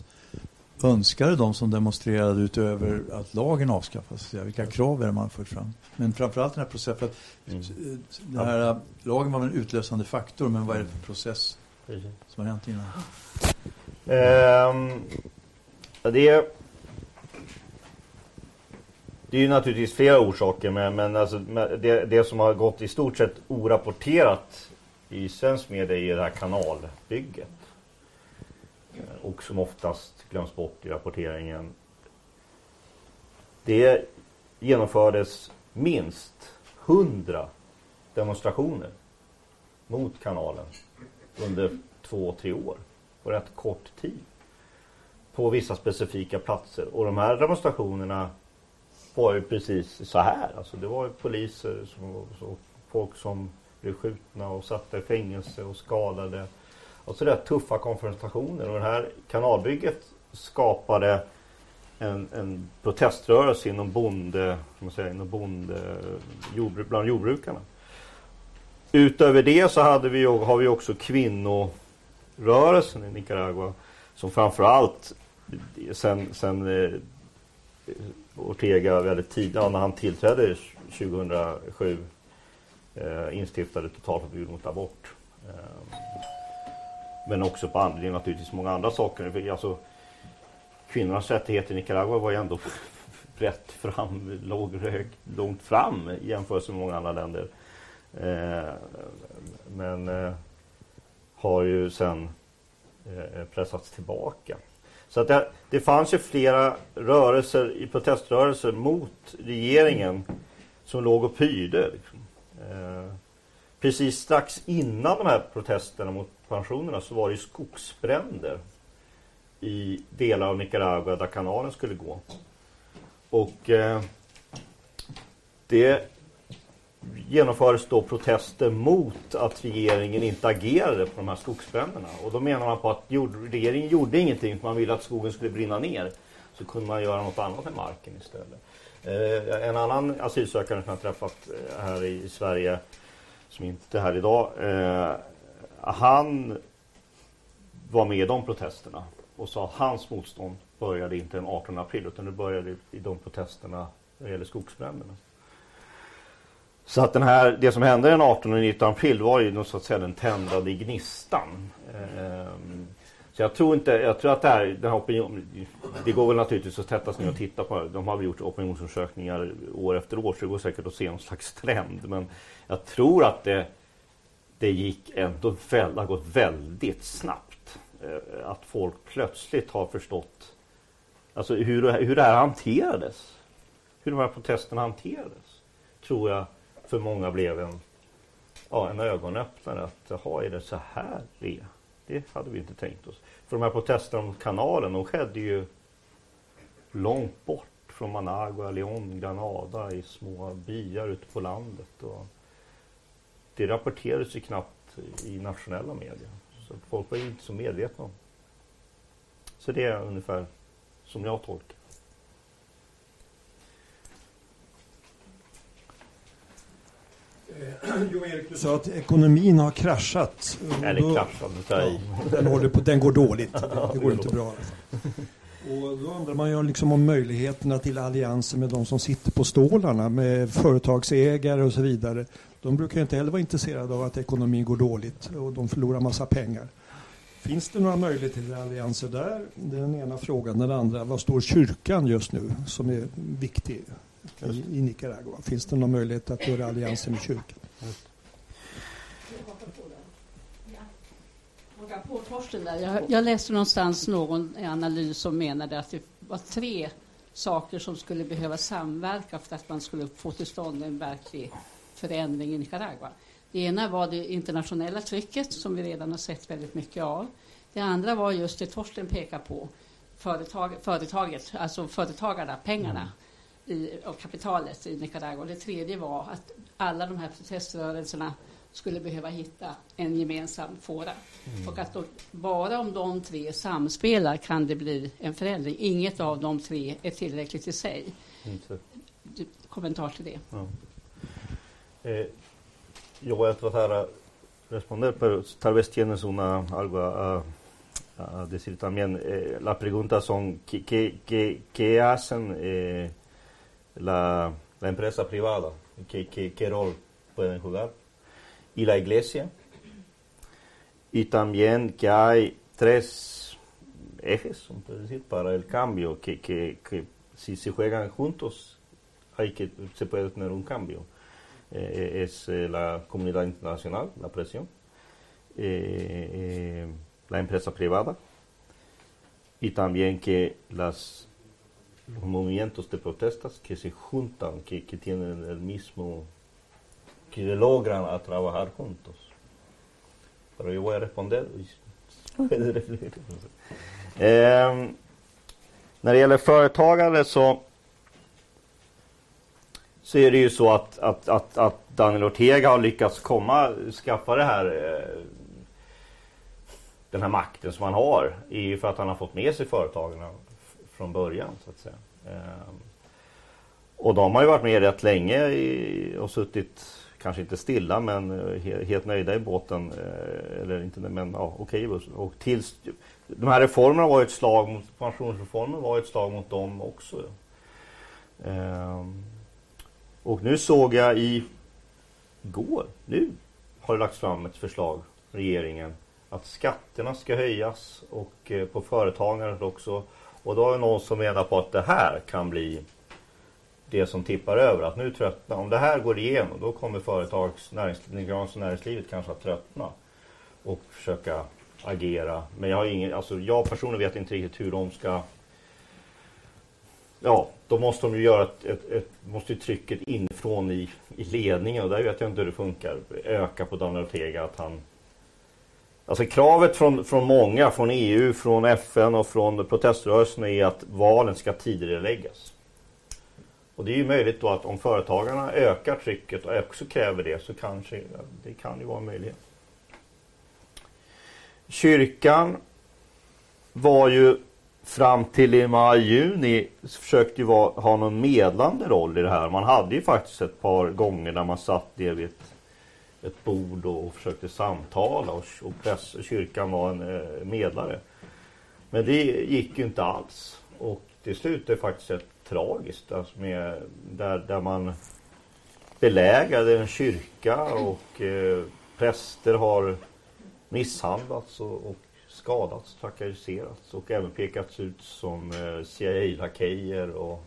önskade de som demonstrerade utöver att lagen avskaffas? Vilka krav är det man fört fram? Men framförallt den här processen. För att mm. den här lagen var en utlösande faktor, men vad är det för process Precis. som har hänt innan?
Um, det är det är ju naturligtvis flera orsaker men, men alltså, det, det som har gått i stort sett orapporterat i svensk media är det här kanalbygget. Och som oftast glöms bort i rapporteringen. Det genomfördes minst hundra demonstrationer mot kanalen under två, tre år på rätt kort tid på vissa specifika platser. Och de här demonstrationerna var ju precis så här. Alltså det var ju poliser som, och folk som blev skjutna och satta i fängelse och skadade. Alltså, och så där tuffa konfrontationer. Och det här kanalbygget skapade en, en proteströrelse inom bonde, man säga, inom bonde, jordbruk, bland jordbrukarna. Utöver det så hade vi, har vi också kvinnorörelsen i Nicaragua som framförallt sen, sen eh, Ortega väldigt tidigt, ja, när han tillträdde 2007 eh, instiftade totalförbud mot abort. Eh, men också på andra, naturligtvis många andra saker. Alltså, kvinnornas rättigheter i Nicaragua var ju ändå rätt fram, låg långt fram i jämförelse med många andra länder. Eh, men eh, har ju sen eh, pressats tillbaka. Så att det, det fanns ju flera rörelser i proteströrelser mot regeringen som låg och pyrde. Liksom. Eh, precis strax innan de här protesterna mot pensionerna så var det ju skogsbränder i delar av Nicaragua där kanalen skulle gå. Och eh, det genomfördes då protester mot att regeringen inte agerade på de här skogsbränderna. Och då menar man på att regeringen gjorde ingenting för man ville att skogen skulle brinna ner. Så kunde man göra något annat med marken istället. Eh, en annan asylsökande som jag träffat eh, här i Sverige som inte är här idag. Eh, han var med i de protesterna och sa att hans motstånd började inte den 18 april utan det började i de protesterna när det gäller skogsbränderna. Så att den här, det som hände den 18 och 19 april var ju så att säga den tändade gnistan. Ehm, så jag tror inte, jag tror att det här, den här opinion, det går väl naturligtvis att sätta sig ner och titta på. De har väl gjort opinionsundersökningar år efter år så det går säkert att se någon slags trend. Men jag tror att det, det gick ändå, det har gått väldigt snabbt. Ehm, att folk plötsligt har förstått alltså hur, hur det här hanterades. Hur de här protesterna hanterades. Tror jag för många blev en, ja, en ögonöppnare. Att jaha, är det så här det är? Det hade vi inte tänkt oss. För de här protesterna mot kanalen, de skedde ju långt bort från Managua, León, Granada i små byar ute på landet. Och det rapporterades ju knappt i nationella medier. Så folk var ju inte så medvetna om. Så det är ungefär som jag tolkar.
jo, Erik, du sa att ekonomin har kraschat.
Eller kraschat, ja,
den, håller på, den går dåligt. Det går inte bra. Och då undrar man ju liksom om möjligheterna till allianser med de som sitter på stålarna, med företagsägare och så vidare. De brukar inte heller vara intresserade av att ekonomin går dåligt och de förlorar massa pengar. Finns det några möjligheter till allianser där? Det är den ena frågan. Den andra, vad står kyrkan just nu som är viktig i, i Nicaragua? Finns det någon möjlighet att göra allianser med kyrkan?
Jag, jag läste någonstans någon analys som menade att det var tre saker som skulle behöva samverka för att man skulle få till stånd en verklig förändring i Nicaragua. Det ena var det internationella trycket som vi redan har sett väldigt mycket av. Det andra var just det Torsten pekar på, företag, företaget, alltså företagarna, pengarna mm. I, och kapitalet i Nicaragua. Det tredje var att alla de här proteströrelserna skulle behöva hitta en gemensam fåra. Mm. Och att då, bara om de tre samspelar kan det bli en förändring. Inget av de tre är tillräckligt i sig. Inte. Kommentar till det? Ja.
Eh, yo voy a tratar de responder, pero tal vez tienes una, algo a, a decir también. Eh, las preguntas son, ¿qué, qué, qué, qué hacen eh, la, empresa privada? ¿Qué, ¿Qué, rol pueden jugar? Y la iglesia. Y también que hay tres ejes, para el cambio, que, que, que si se juegan juntos, hay que, se puede tener un cambio eh, es eh, la comunidad internacional, la presión, eh, la empresa privada y también que las, movimientos de protestas que se juntan, que, que tienen el mismo, que logran a trabajar juntos. Pero yo voy a responder. eh, när det gäller företagare så så är det ju så att, att, att, att Daniel Ortega har lyckats komma, skaffa det här eh, den här makten som han har är ju för att han har fått med sig företagarna från början så att säga. Ehm, och de har ju varit med rätt länge i, och suttit, kanske inte stilla men eh, helt, helt nöjda i båten. Eh, eller inte, men ja, okej. Okay. Och tills, de här reformerna var ett slag mot, pensionsreformen var ett slag mot dem också. Ehm, och nu såg jag i går, nu har det lagts fram ett förslag, regeringen, att skatterna ska höjas och eh, på företagandet också. Och då är det någon som menar på att det här kan bli det som tippar över. Att nu tröttna. Om det här går igenom då kommer företags näringslivet, näringslivet kanske att tröttna. Och försöka agera. Men jag har ingen, alltså jag personligen vet inte riktigt hur de ska Ja, då måste de ju göra ett, ett, ett måste ju trycket inifrån i, i ledningen och där vet jag inte hur det funkar. Öka på Daniel Ortega att han Alltså kravet från, från många, från EU, från FN och från proteströrelsen är att valen ska tidigareläggas. Och det är ju möjligt då att om företagarna ökar trycket och också kräver det så kanske det kan ju vara en möjlighet. Kyrkan var ju fram till i maj-juni försökte ju vara, ha någon medlande roll i det här. Man hade ju faktiskt ett par gånger där man satt ner vid ett, ett bord och, och försökte samtala och, och press, kyrkan var en eh, medlare. Men det gick ju inte alls. Och till slut är det faktiskt ett tragiskt alltså med, där, där man belägrade en kyrka och eh, präster har misshandlats och, och skadats, trakasserats och även pekats ut som eh, CIA-lakejer. Och,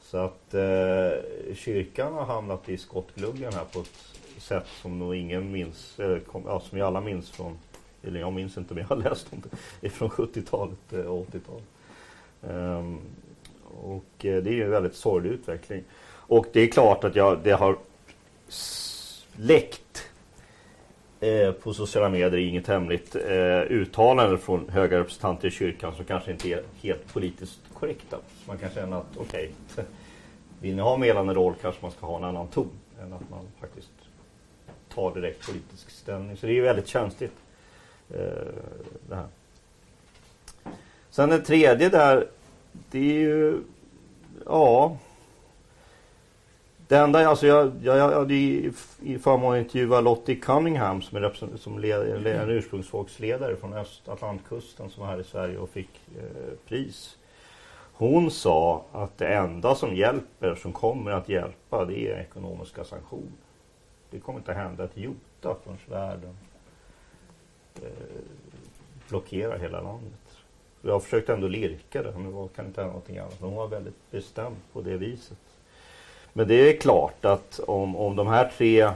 så att eh, kyrkan har hamnat i skottgluggen här på ett sätt som nog ingen minns, eller kom, ja, som vi alla minns från, eller jag minns inte men jag har läst om det, från 70-talet eh, och 80-talet. Um, ehm, och eh, det är ju en väldigt sorglig utveckling. Och det är klart att jag, det har läckt eh, på sociala medier, inget hemligt, eh, uttalanden från höga representanter i kyrkan som kanske inte är helt politiskt korrekta. Så man kan känna att okej, okay, vill ni ha medlande roll kanske man ska ha en annan ton än att man faktiskt tar direkt politisk ställning. Så det är ju väldigt känsligt. Eh, det här. Sen den tredje där, det är ju ja. Det enda, alltså jag, jag, jag hade i, förmånen att intervjua Lottie Cunningham som är, som led, en ursprungsfolksledare från Östatlantkusten som var här i Sverige och fick eh, pris. Hon sa att det enda som hjälper, som kommer att hjälpa, det är ekonomiska sanktioner. Det kommer inte att hända ett jota förrän världen eh, blockerar hela landet. Jag försökte ändå lirka det, men det kan inte hända någonting annat. Men hon var väldigt bestämd på det viset. Men det är klart att om, om de här tre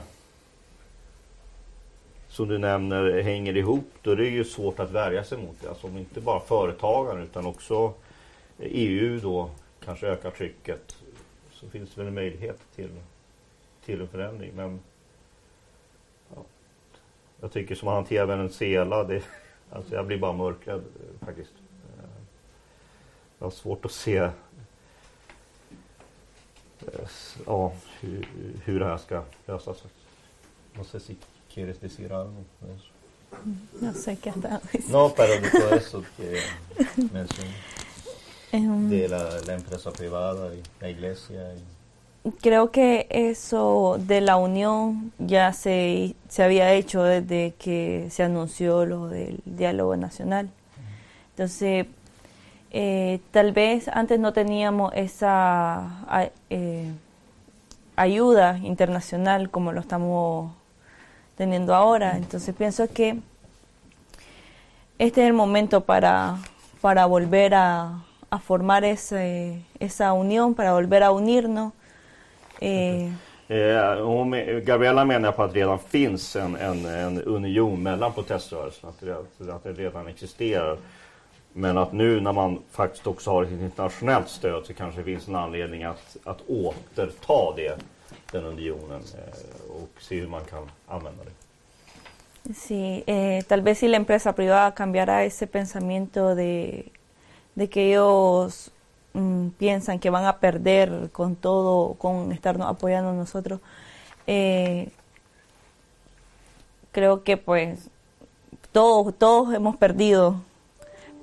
som du nämner hänger ihop, då är det ju svårt att värja sig mot det. Alltså om inte bara företagen utan också EU då kanske ökar trycket så finns det väl en möjlighet till, till en förändring. Men jag tycker som man hanterar Venezuela, det, alltså jag blir bara mörkrädd faktiskt. Jag har svårt att se eh, ja, hur, hur det här ska lösas. No sé si quieres decir algo.
No sé qué está
No, pero de todo eso que mencioné. De la, la, empresa privada y la iglesia. Y...
Creo que eso de la unión ya se, se había hecho desde que se anunció lo del diálogo nacional. Entonces, eh, tal vez antes no teníamos esa eh, ayuda internacional como lo estamos teniendo ahora. Entonces pienso que este es el momento para, para volver a, formar ese, esa unión, para volver a unirnos.
Eh, eh, Gabriella menar på att redan finns en, en, en union mellan proteströrelserna, att det, att det redan existerar. Men att nu när man faktiskt också har ett internationellt stöd så kanske det finns en anledning att, att återta det, den unionen eh, och se hur man kan använda det.
Sí, eh, tal vez si la empresa privada cambiara ese pensamiento de, de que ellos mm, piensan que van a perder con todo, con estarnos apoyando nosotros, eh, creo que pues todos, todos hemos perdido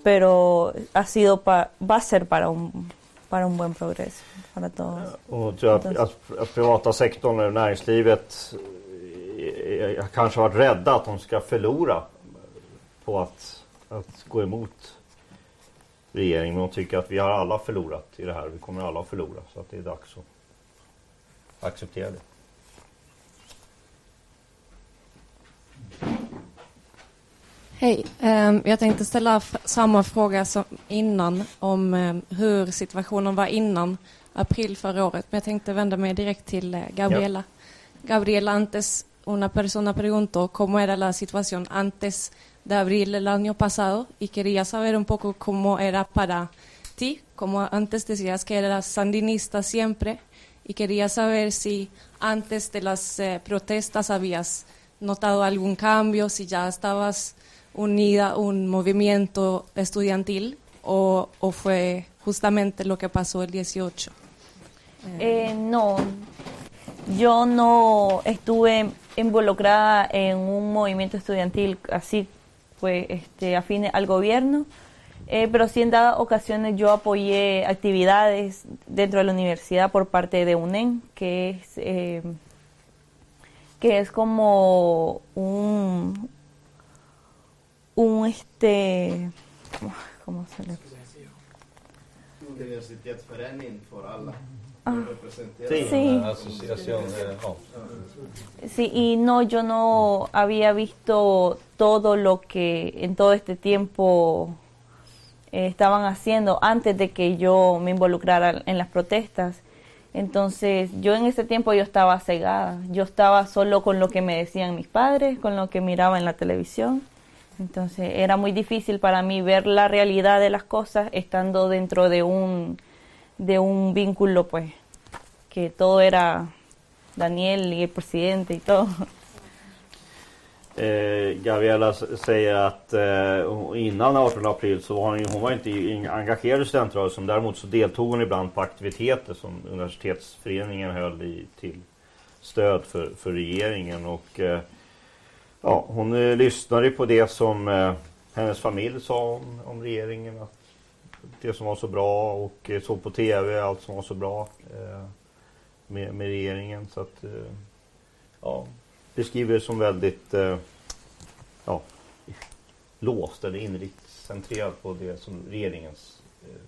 pero ha sido pa- va a ser para un, para un buen progreso para todos.
Och att, att, att privata sektorn och näringslivet eh, eh, kanske varit rädda att de ska förlora på att, att gå emot regeringen. Men de tycker att vi har alla förlorat i det här. Vi kommer alla att förlora. Så att det är dags att acceptera det.
Hej, Ehm, jag tänkte ställa samma fråga som innan om ehm, hur situationen var innan april förra året. Men jag tänkte vända mig direkt till eh, Gabriela. Gabriela, antes una persona preguntó cómo era la situación antes de abril del año pasado y quería saber un poco cómo era para ti, como antes decías que eras sandinista siempre y quería saber si antes de las eh, protestas habías notado algún cambio, si ya estabas unida a un movimiento estudiantil o, o fue justamente lo que pasó el 18.
Eh, no, yo no estuve involucrada en un movimiento estudiantil así, pues, este, afine al gobierno, eh, pero sí en dadas ocasiones yo apoyé actividades dentro de la universidad por parte de UNEN, que es, eh, que es como un, un este, ¿cómo- ¿cómo se le Ah. Sí. Sí, y no, yo no había visto todo lo que en todo este tiempo eh, estaban haciendo antes de que yo me involucrara en las protestas. Entonces, yo en ese tiempo yo estaba cegada. Yo estaba solo con lo que me decían mis padres, con lo que miraba en la televisión. Entonces, era muy difícil para mí ver la realidad de las cosas estando dentro de un de un vínculo pues que todo era Daniel y el presidente y todo.
Eh, Gabriella säger att eh, innan 18 april så var hon, hon var inte engagerad i studentrörelsen. Däremot så deltog hon ibland på aktiviteter som universitetsföreningen höll i, till stöd för, för regeringen. Och, eh, ja, hon eh, lyssnade på det som eh, hennes familj sa om, om regeringen. Att det som var så bra och eh, såg på TV allt som var så bra eh, med, med regeringen. Så att, eh, ja, beskriver det som väldigt eh, ja, låst eller inrikescentrerat på det som regeringens eh,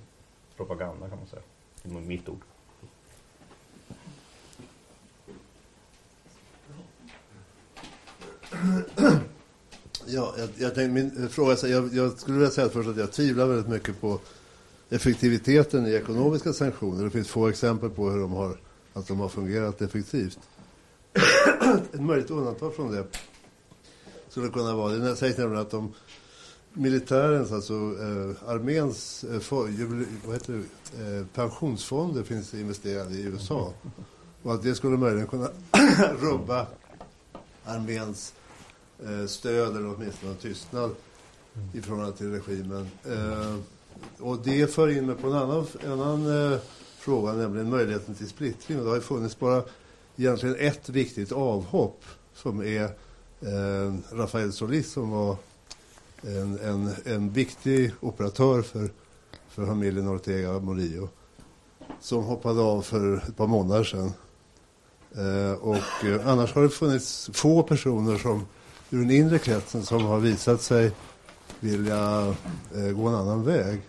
propaganda kan man säga. Det är mitt ord.
Ja, jag, jag tänkte, min eh, fråga, jag, jag skulle vilja säga först att jag tvivlar väldigt mycket på effektiviteten i ekonomiska sanktioner. Det finns få exempel på hur de har, att de har fungerat effektivt. Ett möjligt undantag från det skulle kunna vara, det sägs nämligen att de militärens, alltså eh, arméns eh, vad heter det, eh, pensionsfonder finns investerade i USA. Och att det skulle möjligen kunna rubba arméns eh, stöd eller åtminstone tystnad i förhållande till regimen. Eh, och det för in mig på en annan, en annan eh, fråga, nämligen möjligheten till splittring. Och det har ju funnits bara egentligen ett viktigt avhopp som är eh, Rafael Solis som var en, en, en viktig operatör för, för familjen Ortega Morillo som hoppade av för ett par månader sedan. Eh, och eh, annars har det funnits få personer som ur den inre kretsen som har visat sig vilja eh, gå en annan väg.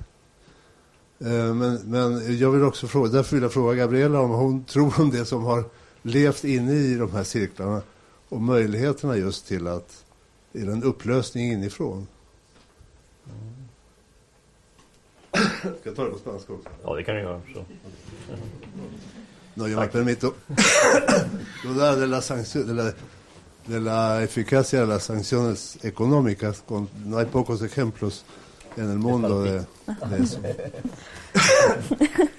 Eh, men, men jag vill också fråga, därför vill jag fråga Gabriella om hon tror om det som har levt inne i de här cirklarna och möjligheterna just till att till en upplösning inifrån. Ska jag ta det på spanska också?
Ja, det kan du göra. Så.
No, yo me permito dudar de la sanción, de la, de la eficacia de las sanciones económicas. Con, no hay pocos ejemplos en el mundo de, de eso.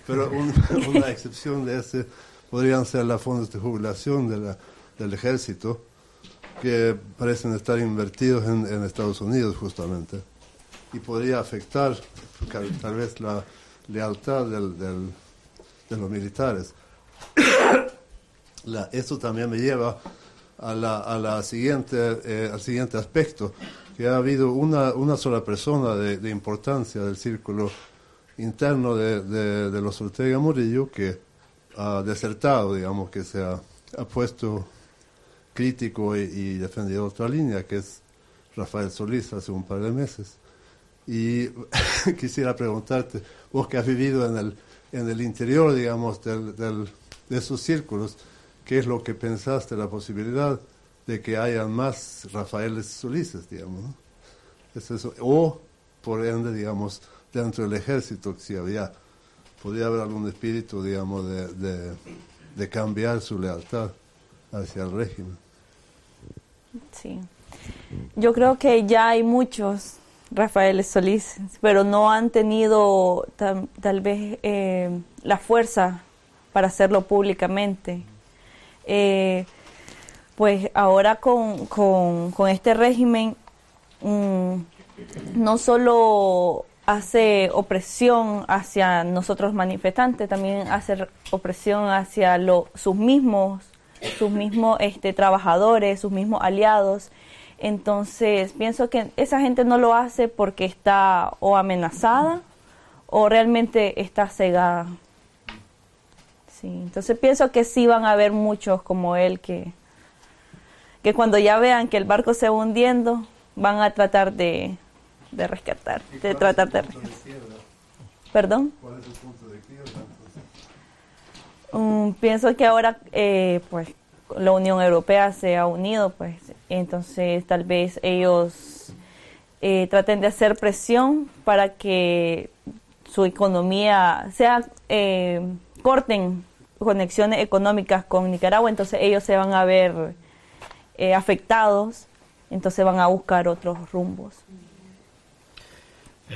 Pero un- una excepción de ese podrían ser las fondos de jubilación de la- del ejército, que parecen estar invertidos en, en Estados Unidos justamente. Y podría afectar tal, vez la lealtad del- del- de los militares. La- esto también me lleva a la, a la siguiente, eh, al siguiente aspecto, que ha habido una, una sola persona de, de importancia del círculo interno de, de, de los Ortega Murillo que ha desertado, digamos, que se ha, ha puesto crítico y, y defendido otra línea, que es Rafael Solís hace un par de meses. Y quisiera preguntarte, vos que has vivido en el, en el interior, digamos, del, del, de esos círculos, ¿qué es lo que pensaste la posibilidad de que hayan más Rafaeles Solíces, digamos? O, por ende, digamos, dentro del ejército, si había, podría haber algún espíritu, digamos, de, de, de cambiar su lealtad hacia el régimen.
Sí. Yo creo que ya hay muchos Rafael Solís, pero no han tenido tal, tal vez eh, la fuerza para hacerlo públicamente. Eh, pues ahora con, con, con este régimen mm, no solo hace opresión hacia nosotros manifestantes, también hace opresión hacia lo, sus mismos, sus mismos este, trabajadores, sus mismos aliados. Entonces, pienso que esa gente no lo hace porque está o amenazada o realmente está cegada. Sí, entonces pienso que sí van a haber muchos como él que, que cuando ya vean que el barco se va hundiendo, van a tratar de, de rescatar, de tratar de rescatar. ¿Perdón?
¿Cuál es el punto de quiebra?
Um, pienso que ahora, eh, pues, la Unión Europea se ha unido, pues, entonces tal vez ellos eh, traten de hacer presión para que su economía sea, eh, corten conexiones económicas con Nicaragua, entonces ellos se van a ver eh, afectados, entonces van a buscar otros rumbos.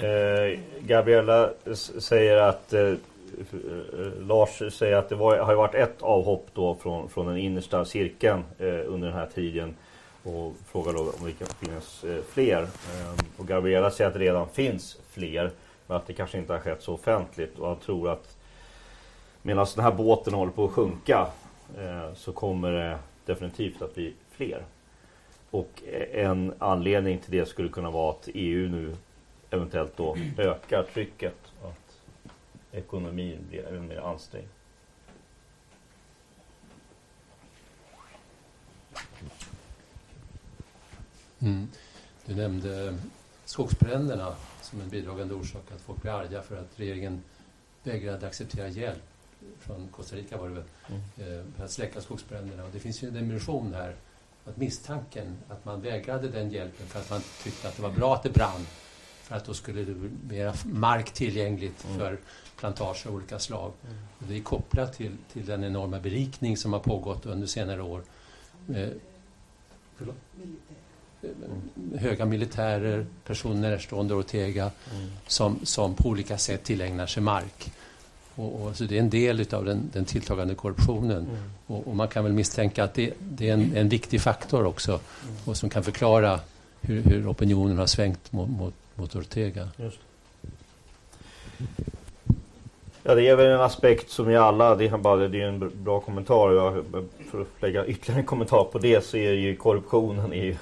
Eh, Gabriella säger att eh, eh, Lars säger att det var, har varit ett avhopp då från, från den innersta cirkeln eh, under den här tiden och frågar då om det kan finnas eh, fler. Eh, och Gabriella säger att det redan finns fler men att det kanske inte har skett så offentligt och han tror att medan den här båten håller på att sjunka eh, så kommer det definitivt att bli fler. Och en anledning till det skulle kunna vara att EU nu eventuellt då ökar trycket och att ekonomin blir ännu mer ansträngd.
Mm. Du nämnde skogsbränderna som en bidragande orsak att folk blir arga för att regeringen vägrade acceptera hjälp från Costa Rica var det väl, eh, för att släcka skogsbränderna. Och det finns ju en dimension här, att misstanken att man vägrade den hjälpen för att man tyckte att det var bra att det brann, för att då skulle det bli mer mark tillgängligt
Mm.
för plantager av olika slag. Och det är kopplat till, till den enorma berikning som har pågått under senare år. Eh? Eh, höga militärer, personer närstående Ortega
Mm.
som, som på olika sätt tillägnar sig mark. Och, och, så det är en del av den, den tilltagande korruptionen.
Mm.
Och, och man kan väl misstänka att det, det är en, en viktig faktor också och som kan förklara hur, hur opinionen har svängt mot, mot, mot Ortega.
Just. Ja, det är väl en aspekt som i alla, det är, bara, det är en br- bra kommentar. Jag, för att lägga ytterligare en kommentar på det så är ju korruptionen är ju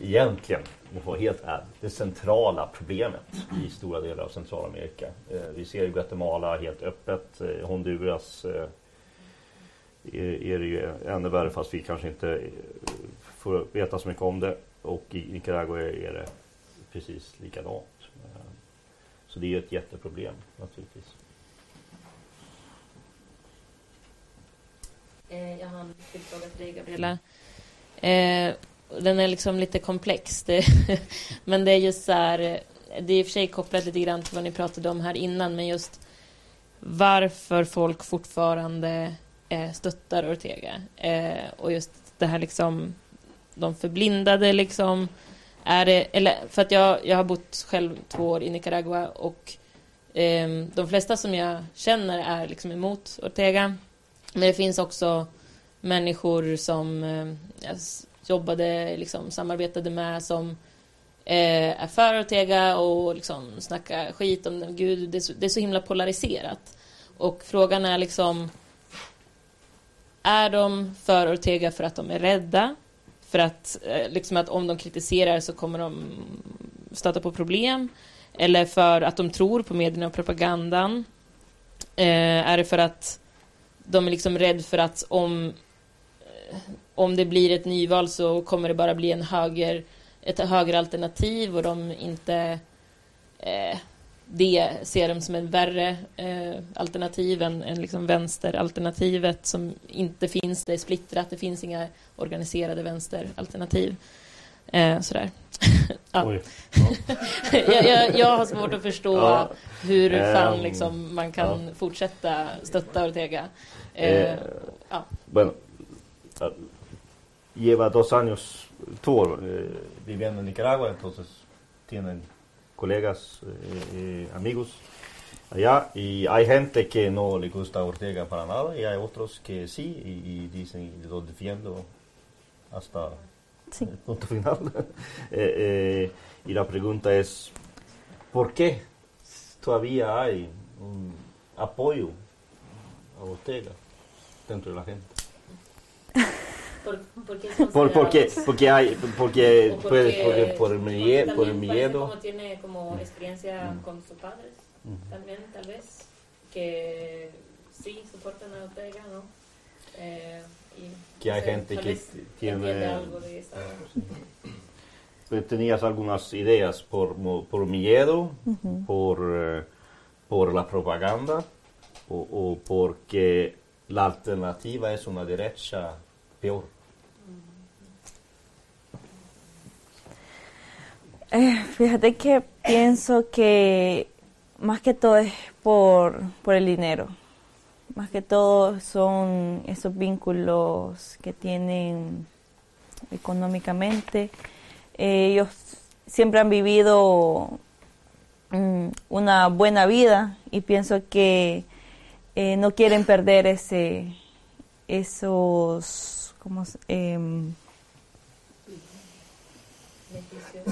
egentligen, om jag får vara helt ärlig, det centrala problemet i stora delar av Centralamerika. Eh, vi ser ju Guatemala helt öppet, eh, Honduras eh, är, är det ju ännu värre fast vi kanske inte eh, får veta så mycket om det. Och i Nicaragua är, är det precis likadant. Eh, Så det är ju ett jätteproblem naturligtvis.
Eh, jag har en till fråga till dig, Gabriella. Eh, den är liksom lite komplex. Det, men det är just så här, det är i och för sig kopplat lite grann till vad ni pratade om här innan, men just varför folk fortfarande eh, stöttar Ortega. Eh, och just det här liksom, de förblindade liksom, är det, eller för att jag, jag har bott själv två år i Nicaragua och eh, de flesta som jag känner är liksom emot Ortega. Men det finns också människor som eh, jobbade, liksom, samarbetade med som eh, är för Ortega och liksom snackar skit om den. Gud, det är, så, det är så himla polariserat. Och frågan är liksom Är de för Ortega för att de är rädda för att, eh, liksom att om de kritiserar så kommer de stöta på problem. Eller för att de tror på medierna och propagandan. Eh, är det för att de är liksom rädda för att om, om det blir ett nyval så kommer det bara bli en höger, ett högeralternativ och de inte eh, det ser de som en värre eh, alternativ än, än liksom vänsteralternativet som inte finns, det är splittrat, det finns inga organiserade vänsteralternativ. Eh, sådär. ja. jag, jag, jag, har svårt att förstå ja. hur fan ehm, liksom, man kan ja. fortsätta stötta Ortega. Eh, eh,
ja. Bueno, lleva dos años, år eh, viviendo en Nicaragua, entonces tienen colegas, eh, amigos allá y hay gente que no le gusta Ortega para nada y hay otros que sí y, y dicen lo defiendo hasta sí. el punto final. eh, eh, y la pregunta es, ¿por qué todavía hay un apoyo a Ortega dentro de la gente?
¿Por,
porque, porque hay, porque,
porque,
puede, porque por el, miedo, por el miedo.
Como tiene como experiencia mm. con sus padres, mm. también tal vez, que sí soportan a Ortega, ¿no? Eh, y,
que hay
sé,
gente que tiene...
Algo de esa...
Tenías algunas ideas por, por miedo, uh -huh. por, eh, por la propaganda o, o porque la alternativa es una derecha peor.
Eh, fíjate que pienso que más que todo es por, por el dinero. Más que todo son esos vínculos que tienen económicamente. Eh, ellos siempre han vivido mm, una buena vida y pienso que eh, no quieren perder ese esos como eh,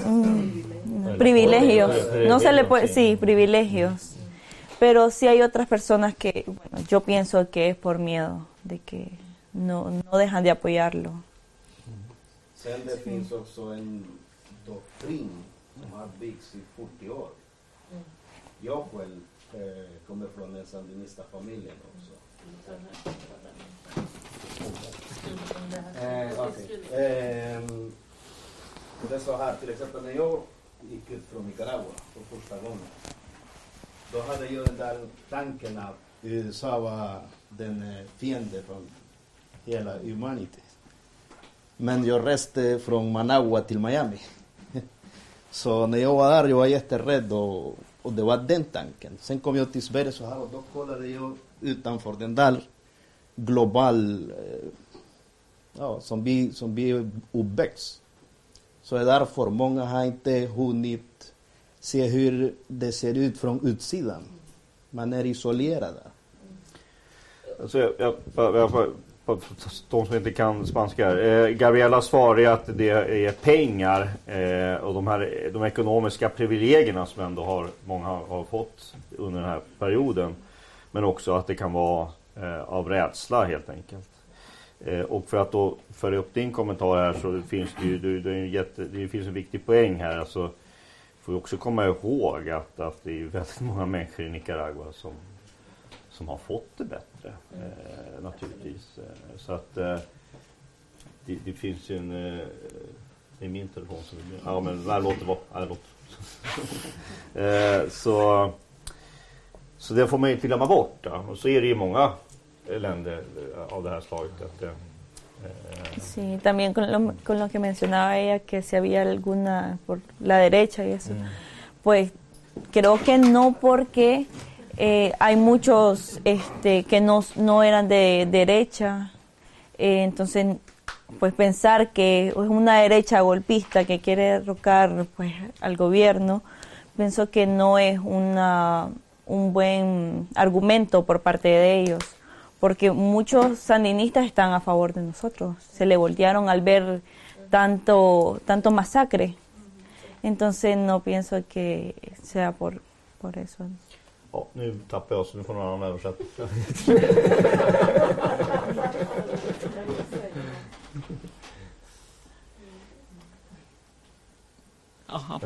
Mm, privilegios. No se le puede, sí, privilegios. Pero sí hay otras personas que, bueno, yo pienso que es por miedo, de que no, no dejan de apoyarlo.
Sen det finns också en doktrin som har byggts i 40 år. Jag själv eh, kommer från en sandinista-familjen också. Det är så här, till exempel när jag gick ut från Nicaragua för första gången. Då hade jag den där tanken att USA var den fiende från hela humanity. Men jag reste från Managua till Miami. Så när jag var där, jag var jätterädd och, och det var den tanken. Sen kom jag till Sverige så här och då kollade jag utanför den där global, ja, som vi, som vi är uppväxt. Så är därför många har inte hunnit se hur det ser ut från utsidan. Man är isolerad.
Alltså, jag, jag, jag, de som inte kan spanska. Eh, Gabriella svarar att det är pengar eh, och de, här, de ekonomiska privilegierna som ändå har, många har fått under den här perioden. Men också att det kan vara eh, av rädsla helt enkelt. Eh, och för att då följa upp din kommentar här så finns det ju det, det, jätte, det finns en viktig poäng här. Alltså, får vi också komma ihåg att, att det är väldigt många människor i Nicaragua som, som har fått det bättre. Eh, naturligtvis. Eh, så att eh, det, det, finns ju en... Eh, det är min telefon som... Ja men nej, låt det vara. Nej, låt. eh, så, så det får man ju inte glömma bort. Då. Och så är det ju många länder av det här slaget. Att, eh,
Sí, también con lo, con lo, que mencionaba ella, que si había alguna por la derecha y eso, mm. pues creo que no porque eh, hay muchos este, que no, no eran de derecha, eh, entonces pues pensar que es una derecha golpista que quiere derrocar pues al gobierno, pienso que no es una, un buen argumento por parte de ellos porque muchos sandinistas están a favor de nosotros, se le voltearon al ver tanto, tanto masacre. Entonces no pienso que sea por, por eso.
Ja, nu tappade jag så nu får någon annan översätta.
Jaha.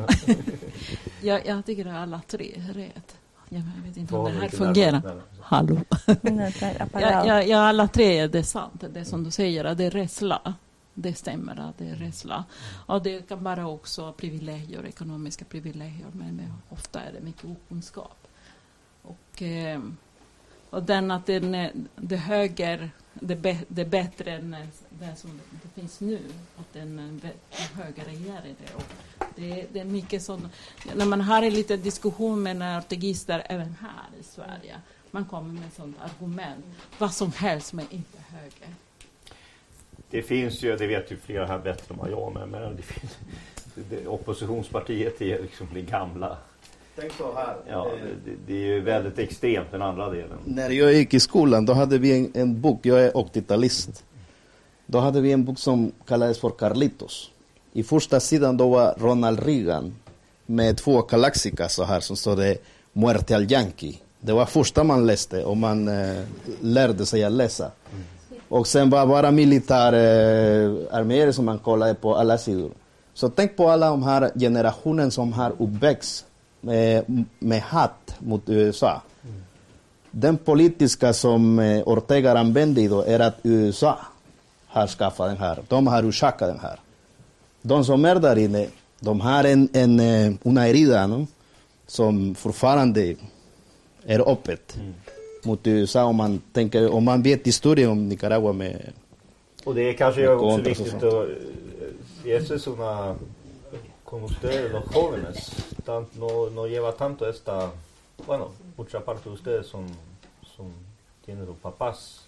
Jag, jag tycker att alla tre är rätt. Jag vet inte om det här fungerar. Hallå. Ja, ja, ja, alla tre är det sant. Det som du säger, att det är rädsla. Det stämmer att det är rädsla. Och det kan vara också privilegier, ekonomiska privilegier, men ofta är det mycket okunskap. Och, eh, och den att den, är- det höger, det, be, det är bättre än den det som det finns nu, att den, är be- det. Och det, det är mycket sånt, när man har en liten diskussion med ortegister även här i Sverige, man kommer med sånt argument, vad som helst men inte höger.
Det finns ju, det vet ju flera här bättre än vad jag men, men det finns, det, oppositionspartiet är liksom det gamla.
Tänk så här.
Ja,
eh,
det, det- det är ju väldigt extremt den andra delen.
När jag gick i skolan då hade vi en, en bok, jag är 80-talist. Då hade vi en bok som kallades för Carlitos. I första sidan då var Ronald Reagan med två Calaxicas så här som står det Muerte al Yankee. Det var första man läste och man eh, lärde sig att läsa. Och sen var bara militärarméer som man kollade på alla sidor. Så tänk på alla de här generationen som har uppväxt med, med hat mot USA. Den politiska som eh, Ortega använde idag är att USA har skaffat den här. De har orsakat den här. De som är där inne, de har en, en, eh, una herida no? som fortfarande är öppet mot USA om man, tänker, om man vet historien om Nicaragua med
Och det är kanske också viktigt att eso es una con ustedes los jóvenes tan- no, no lleva tanto esta bueno mucha parte de ustedes son son tienen los papás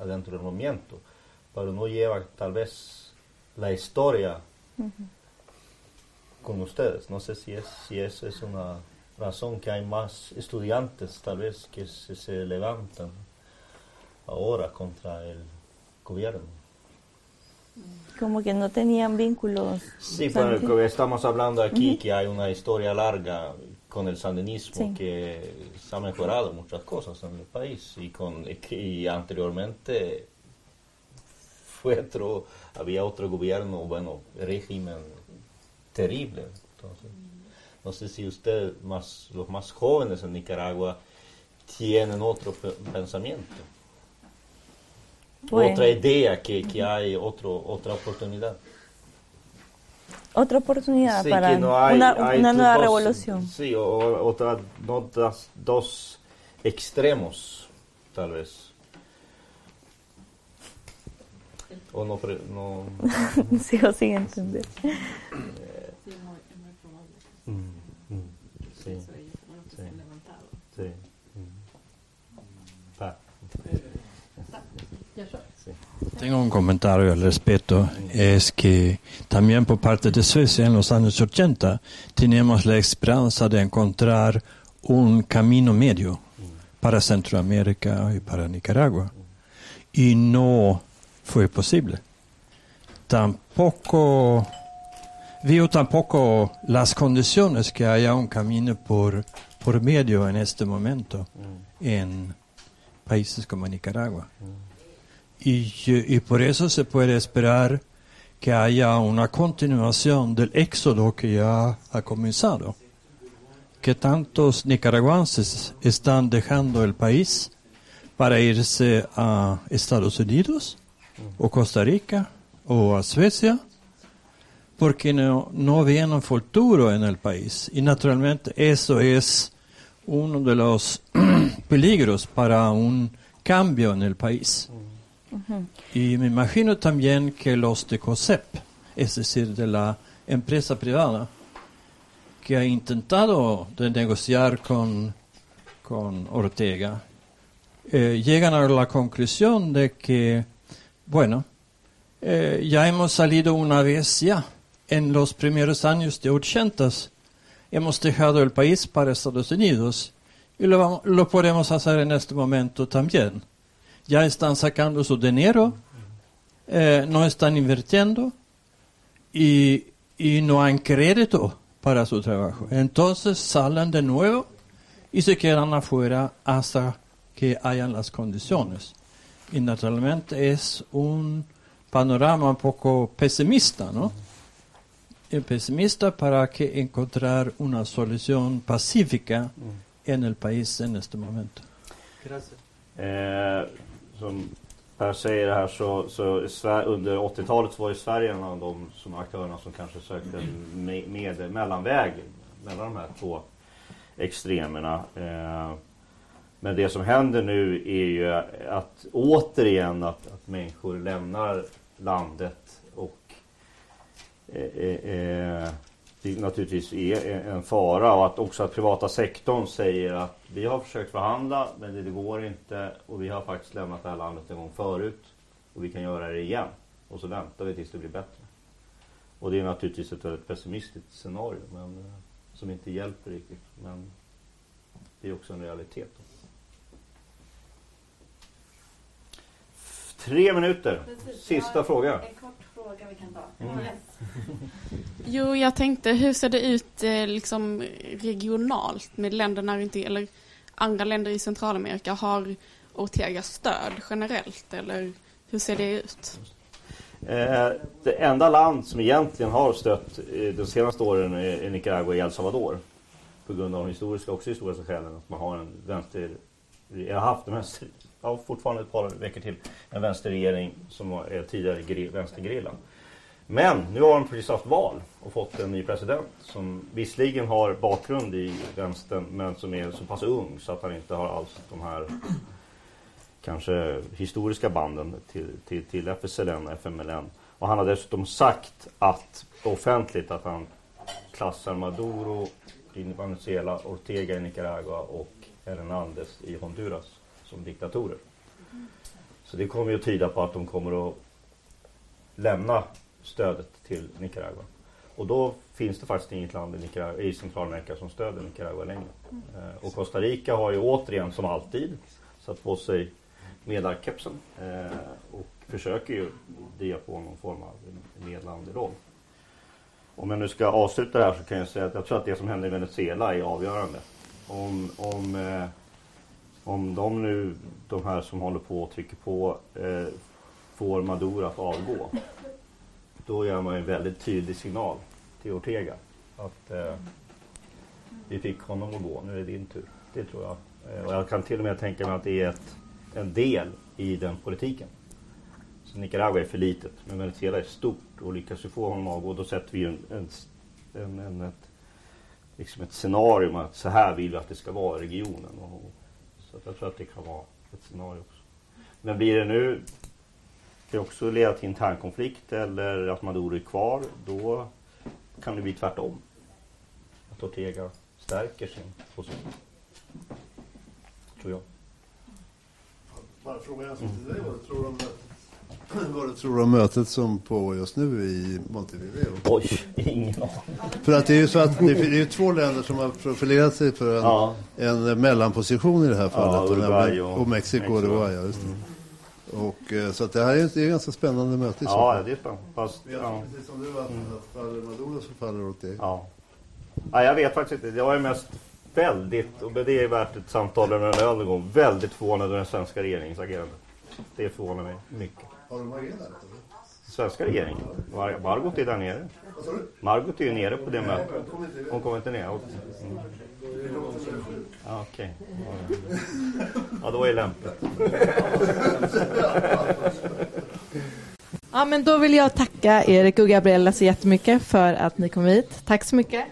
adentro del movimiento pero no lleva tal vez la historia con ustedes. No sé si es si eso es una razón que hay más estudiantes tal vez que se, se levantan ahora contra el gobierno
Como que no tenían vínculos.
Sí,
Santi.
pero que estamos hablando aquí que hay una historia larga con el sandinismo
Sí.
que se ha mejorado muchas cosas en el país y con y anteriormente fue otro había otro gobierno bueno régimen terrible entonces no sé si ustedes más los más jóvenes en Nicaragua tienen otro pe- pensamiento
Bueno.
otra idea que, que hay otro otra oportunidad
Otra oportunidad
Sí,
para
no hay-
una,
hay
una nueva
dos-
revolución.
Sí, o, o otra, no das- dos extremos, tal vez. O no, no
Sigo sin entender.
Mm, mm, sí, sí, sí, mm. Pa. Sí.
Tengo un comentario al respecto. Es que también por parte de Suecia en los años 80 teníamos la esperanza de encontrar un camino medio para Centroamérica y para Nicaragua. Y no fue posible. Tampoco veo tampoco las condiciones que haya un camino por, por medio en este momento en países como Nicaragua. Y, por eso se puede esperar que haya una continuación del éxodo que ya ha comenzado. Que tantos nicaragüenses están dejando el país para irse a Estados Unidos o Costa Rica o a Suecia porque no, no ven un futuro en el país. Y naturalmente eso es uno de los peligros para un cambio en el país. Y me imagino también que los de COSEP, es decir, de la empresa privada, que ha intentado de negociar con, con Ortega, eh, llegan a la conclusión de que, bueno, eh, ya hemos salido una vez ya. En los primeros años de 80 hemos dejado el país para Estados Unidos y lo, lo podemos hacer en este momento también. Ya están sacando su dinero, eh, no están invirtiendo y, y no han crédito para su trabajo. Entonces salen de nuevo y se quedan afuera hasta que hayan las condiciones. Y naturalmente es un panorama un poco pesimista, ¿no? es pesimista para que encontrar una solución pacífica en el país en este momento.
Eh, som Per säger här så, så under 80-talet så var ju Sverige en av de som aktörerna som kanske sökte med, med mellanväg mellan de här två extremerna. Eh, men det som händer nu är ju att återigen att, att människor lämnar landet och eh, eh, eh det naturligtvis är en fara och att också att privata sektorn säger att vi har försökt förhandla men det, det går inte och vi har faktiskt lämnat det här landet en gång förut och vi kan göra det igen och så väntar vi tills det blir bättre. Och det är naturligtvis ett väldigt pessimistiskt scenario men, eh, som inte hjälper riktigt men det är också en realitet. Tre minuter. Sista fråga.
En kort fråga vi kan ta.
Mm.
Jo, jag tänkte, hur ser det ut eh, liksom regionalt med länderna runt, i- eller andra länder i Centralamerika? Har Ortega stöd generellt, eller hur ser det ut?
Eh, det enda land som egentligen har stött eh, de senaste åren är Nicaragua och El Salvador. På grund av de historiska, också historiska skälen att man har en vänster... Jag har haft en vänster... Ja, fortfarande ett par veckor till en vänsterregering som är tidigare gre- vänstergerillan. Men nu har de precis haft val och fått en ny president som visserligen har bakgrund i vänstern men som är så pass ung så att han inte har alls de här kanske historiska banden till, till, till FSLN och FMLN. Och han har dessutom sagt att offentligt att han klassar Maduro i Venezuela, Ortega i Nicaragua och Hernandez i Honduras som diktatorer. Så det kommer ju att tyda på att de kommer att lämna stödet till Nicaragua. Och då finns det faktiskt inget land i, Nicaragua, i Centralamerika som stöder Nicaragua längre. Eh, och Costa Rica har ju återigen som alltid satt på sig medlarkepsen eh, och försöker ju driva på någon form av medlande roll. Om jag nu ska avsluta det här så kan jag säga att jag tror att det som händer i Venezuela är avgörande. Om, om, eh, om de nu, de här som håller på och trycker på, eh, får Maduro att avgå. Då gör man en väldigt tydlig signal till Ortega. Att eh, vi fick honom att gå, nu är det din tur. Det tror jag. Eh, och jag kan till och med tänka mig att det är ett, en del i den politiken. Så Nicaragua är för litet, men Venezuela är stort och lyckas vi få honom att avgå då sätter vi ju en, en, en, en, ett, liksom ett scenario att så här vill vi att det ska vara i regionen. Och, att jag tror att det kan vara ett scenario också. Men blir det nu det också leda till internkonflikt eller att Maduro är kvar, då kan det bli tvärtom. Att Ortega stärker sin position. Tror jag.
Bara fråga en sak till dig. Vad du om mötet, vad du tror om mötet som pågår just nu i Montevideo?
Oj, ingen aning.
För att det är ju så att det är ju två länder som har profilerat sig för en,
Ja.
en mellanposition i det här fallet.
Uruguay
nämligen-
och
och Mexiko
Mexiko.
Uruguay. Ja, just det. Och, eh, så att det här är ett, det är ett ganska spännande möte så
Ja, det är spännande. Fast,
jag
ja.
precis som du att, att faller Maduro så faller Ortega.
Ja. ja, jag vet faktiskt inte. Jag är mest väldigt, och det är värt ett samtal över en öl väldigt förvånad över den svenska regeringens agerande. Det förvånar mig mycket.
Har de agerat?
Svenska regeringen? Mar- Margot är där nere. Margot är ju nere på det mötet.
hon kommer inte
ner? Mm. Okej. Ja, Ja, då är det lämpligt.
Ja, men då vill jag tacka Erik och Gabriella så jättemycket för att ni kom hit. Tack så mycket.